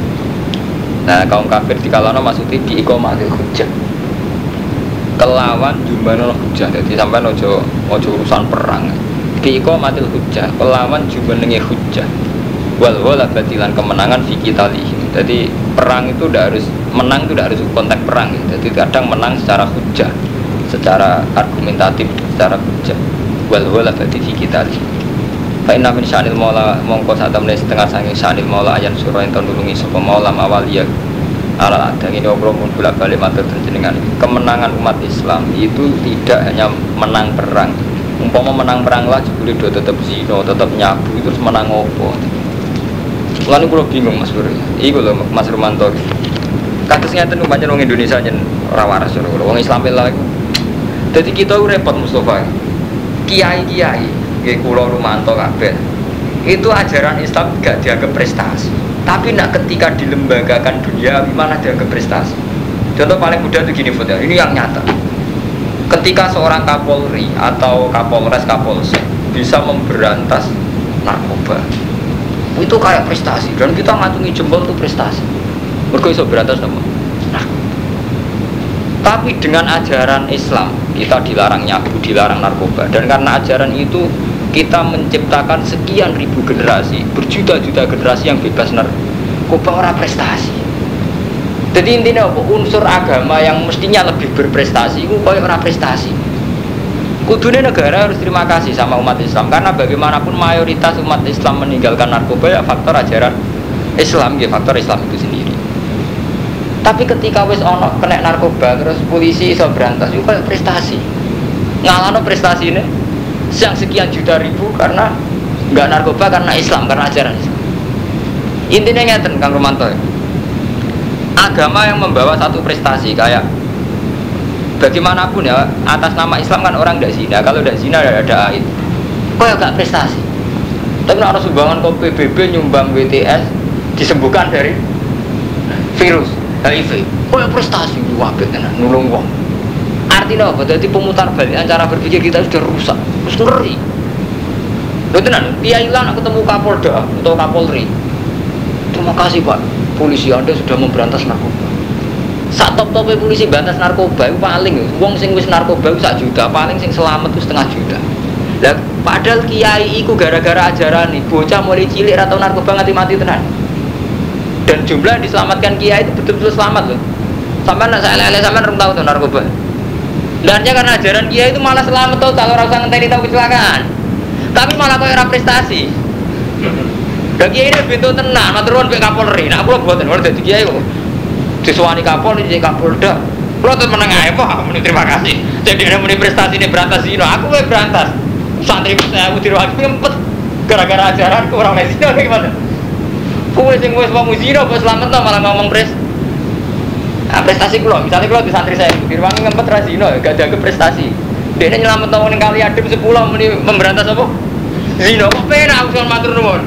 Nah, kaum kafir dikalano maksudnya di iqamatil hujjah. Kelawan jumlah hujjah. Jadi sampai ojo ojo urusan perang. Di iqamatil hujjah, kelawan jumlah hujjah. Wal wala batilan kemenangan fi kitali. Jadi perang itu tidak harus menang itu tidak harus konteks perang. Jadi kadang menang secara hujjah, secara argumentatif, secara hujjah wal wala berarti kita. Fa inna min sya'nil maula mongko sak temne setengah sange sya'nil maula ayan surah ento nulungi sapa maula ya ala adang ini obrol pun balik matur jenengan kemenangan umat Islam itu tidak hanya menang perang. Umpama menang perang lah jebule do tetep zino tetep nyabu terus menang opo lalu kalau bingung mas Bro iku lho mas Romanto kasusnya itu banyak orang Indonesia yang rawaras orang Islam lah jadi kita repot Mustafa. Kiai-kiai kayak kulo rumanto kabeh. Itu ajaran Islam gak dianggap prestasi. Tapi nak ketika dilembagakan dunia mana dianggap prestasi. Contoh paling mudah itu gini Fudah, ini yang nyata. Ketika seorang kapolri atau kapolres kapolsek bisa memberantas narkoba itu kayak prestasi. Dan kita ngatungi jempol itu prestasi. Mereka bisa berantas nama nah, tapi dengan ajaran Islam kita dilarang nyabu, dilarang narkoba. Dan karena ajaran itu kita menciptakan sekian ribu generasi berjuta-juta generasi yang bebas narkoba orang prestasi. Jadi intinya apa? unsur agama yang mestinya lebih berprestasi itu kayak orang prestasi kudunya negara harus terima kasih sama umat Islam karena bagaimanapun mayoritas umat Islam meninggalkan narkoba ya faktor ajaran Islam ya faktor Islam itu sendiri. Tapi ketika wis ono kena narkoba terus polisi iso berantas itu kayak prestasi. Ngalano prestasi ini yang sekian juta ribu karena nggak narkoba karena Islam karena ajaran Islam. Intinya ngeten Kang Romanto. Agama yang membawa satu prestasi kayak bagaimanapun ya atas nama Islam kan orang tidak zina kalau tidak zina ada aid kok ya gak prestasi Tapi harus sumbangan kok PBB nyumbang BTS disembuhkan dari virus HIV. Oh ya prestasi wabit tenan nulung wong. Artinya apa? Jadi pemutar balik cara berpikir kita sudah rusak, terus ngeri. Loh tenan, dia hilang ketemu Kapolda atau Kapolri. Terima kasih Pak, polisi Anda sudah memberantas narkoba. Saat top top polisi berantas narkoba itu paling, uang sing wis narkoba itu satu juta, paling sing selamat itu setengah juta. Lah padahal kiai iku gara-gara ajaran nih, bocah mulai cilik atau narkoba nganti mati tenan. Dan jumlah yang diselamatkan kiai itu betul-betul selamat loh. Sampai nak saya lele sampai rum tahu tuh narkoba. Dan karena ajaran kiai itu malah selamat total orang usah ngenteni tahu kecelakaan. Tapi malah kau era prestasi. Dan kiai ini pintu tenang, matur nuwun pek Kapolri. Nah, kula boten ora dadi kiai kok. Disuwani Kapolri jadi Kapolda. Kula tuh meneng ae Pak, terima kasih. Jadi ada muni prestasi ini berantas zina, aku wae berantas. Santri saya mau dirwaki ngempet gara-gara ajaran ku orang zina kayak gimana? Kowe sing wis wong zina kok selamat to malah ngomong pres. Nah, prestasi kula, misalnya kula di santri saya dirwangi ngempet ra zina, gak ada prestasi. Dia nyelamat tahun yang kali adem sepuluh meni memberantas apa? Zina kok penak aku matur nuwun.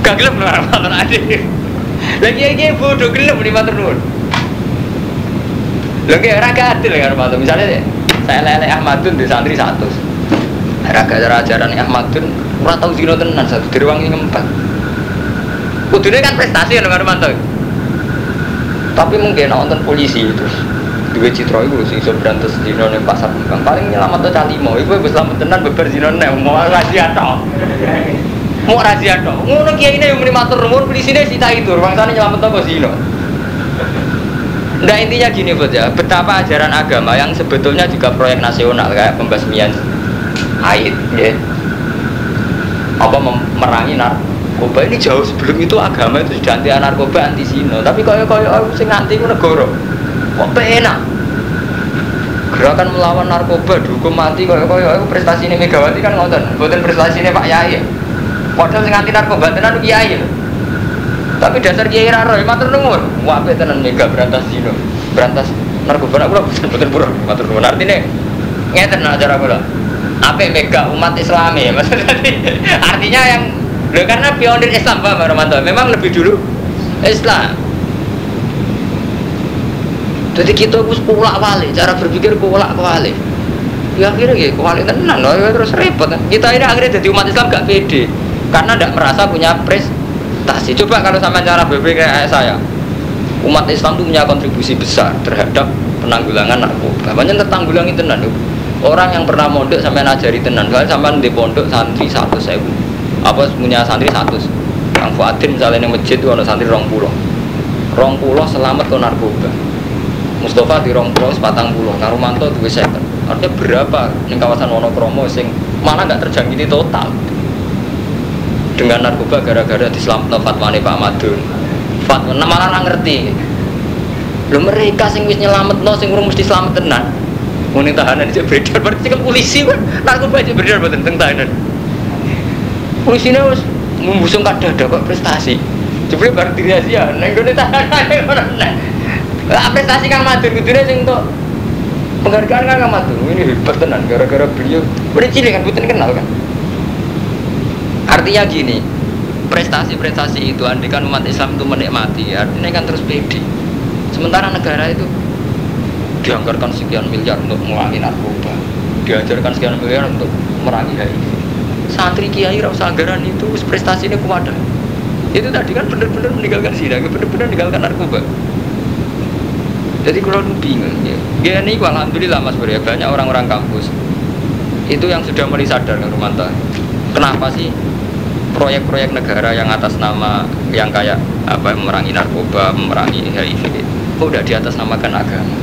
Gak gelem lah matur adik. Lagi lagi bodoh gelem di matur nuwun. Lagi raga adil kan matur. Misalnya saya lele Ahmadun di santri satu. Raga ajaran Ahmadun ora tau zina tenan satu dirwangi ngempet. Kudune kan prestasi kan Romanto. Tapi mungkin nonton polisi itu dua citra itu sih iso berantas zina ning pasar kembang paling nyelamat tuh cali mau wis selamat tenan beber zina nek mau rahasia tok mau rahasia tok ngono kiai ini yang muni matur nuwun polisine sita itu bangsane nyelamat apa zina Nah intinya gini bos ya, betapa ajaran agama yang sebetulnya juga proyek nasional kayak pembasmian haid, ya. apa memerangi narkoba. Ini jauh sebelum itu agama itu sudah anti narkoba anti zina, tapi kaya kaya sing anti negara. Kok enak gerakan melawan narkoba dihukum mati kaya kaya aku prestasi ini Megawati kan ngoten. Buatan prestasi ini Pak Yai padahal sing anti narkoba tenan Kiai tapi dasar Kiai Raro ya matur nuwun. Wae tenan mega berantas zina berantas narkoba nak kula boten pura matur nuwun. Artine ngeten acara kula. Apa mega umat Islam ya maksudnya. Artinya yang Loh, karena pionir Islam Pak Romanto memang lebih dulu Islam. Jadi kita harus kulak wali, cara berpikir kulak wali. Ya akhirnya ya kuali tenan loh, ya terus repot. Kita ini akhirnya jadi umat Islam gak pede, karena tidak merasa punya prestasi. Coba kalau sama cara berpikir kayak saya, umat Islam itu punya kontribusi besar terhadap penanggulangan narkoba. Banyak tertanggulangi tenan. Orang yang pernah mondok sampai ngajari tenan, kalau sampai di pondok santri satu saya apa punya santri satu. Kang Fuadin misalnya yang masjid itu ada santri rong pulau, rong pulau selamat ke narkoba Mustafa di rong pulau sepatang pulau, Karumanto dua second. Artinya berapa di kawasan Wonokromo sing mana nggak terjangkiti total dengan narkoba gara-gara di no fatwane Pak Madun. Fatwa malah nggak ngerti. Lo mereka sing wis nyelamet no sing urung mesti selamat tenan. Tahanan aja beredar berarti kan polisi kan narkoba aja beredar buat tentang tahanan. Polisi ini harus membusung kada kok prestasi. Coba berarti rahasia, neng gue tahanan, lah prestasi Kang Madun kudune sing untuk penghargaan kan Kang Madun. Ini hebat tenan gara-gara beliau. Udah cilik kan bukan kenal kan. Artinya gini, prestasi-prestasi itu andikan umat Islam itu menikmati, artinya kan terus pede. Sementara negara itu dianggarkan sekian miliar untuk memerangi narkoba, diajarkan sekian miliar untuk merangi HIV. Santri kiai rasa anggaran itu prestasi ini kuat. Itu tadi kan benar-benar meninggalkan sini, benar-benar meninggalkan narkoba. Jadi kalau bingung ya. ini alhamdulillah Mas Bro ya banyak orang-orang kampus itu yang sudah mulai sadar kan Romanto. Kenapa sih proyek-proyek negara yang atas nama yang kayak apa memerangi narkoba, memerangi HIV itu udah di atas namakan agama.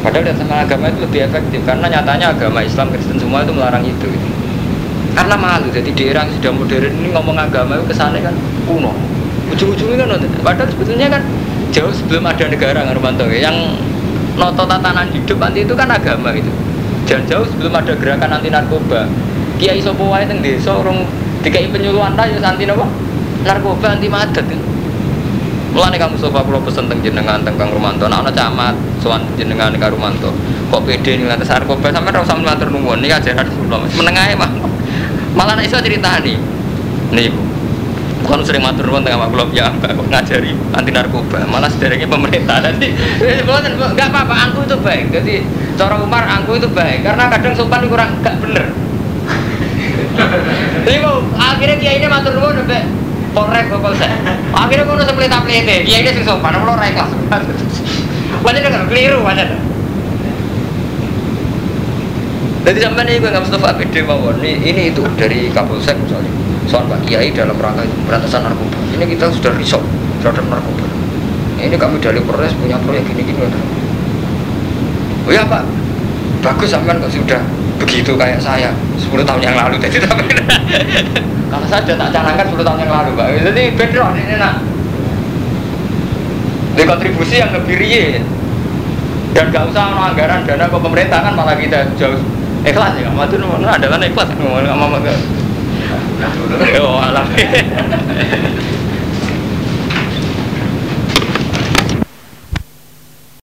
Padahal di atas nama agama itu lebih efektif karena nyatanya agama Islam Kristen semua itu melarang itu. Gitu. Karena malu jadi di era yang sudah modern ini ngomong agama itu kesannya kan kuno. Ujung-ujungnya kan padahal sebetulnya kan jauh sebelum ada negara Ngarmanto yang noto tatanan hidup nanti itu kan agama itu jangan jauh sebelum ada gerakan anti narkoba kiai sopo wae teng desa urung dikai penyuluhan ta anti napa narkoba anti madat Mulane kamu sofa kula pesen teng jenengan teng Kang Rumanto. Ana camat sowan jenengan Kang Rumanto. Kok pede ning atas narkoba? Sampean ora usah matur nuwun iki ajaran Rasulullah meneng ae mah malah nek iso nih nih bukan sering matur nuwun tengah maklum ya mbak kok ngajari anti narkoba. Malah sedereknya pemerintah nanti nggak apa-apa angku itu baik. Jadi cara Umar angku itu baik. Karena kadang sopan kurang gak bener akhirnya dia ini matur nuwun sampai polres bapak saya akhirnya mau nusuk pelita pelita dia ini sing sopan kalau rai kelas banyak kan keliru banyak jadi sampai ini gue nggak Mustafa PD mawon. Ini, ini itu dari Kapolsek misalnya. Soal Pak Kiai dalam rangka itu berantasan narkoba. Ini kita sudah risau terhadap narkoba. Ini kami dari Polres punya proyek gini gini oh ya Pak. Bagus sampean kok sudah begitu kayak saya 10 tahun yang lalu jadi tapi kalau saja tak canangkan 10 tahun yang lalu Pak jadi beda ini nak di kontribusi yang lebih real dan gak usah anggaran dana ke pemerintah kan malah kita jauh ikhlas ya matu ada kan ikhlas ngomong sama Oh, alam.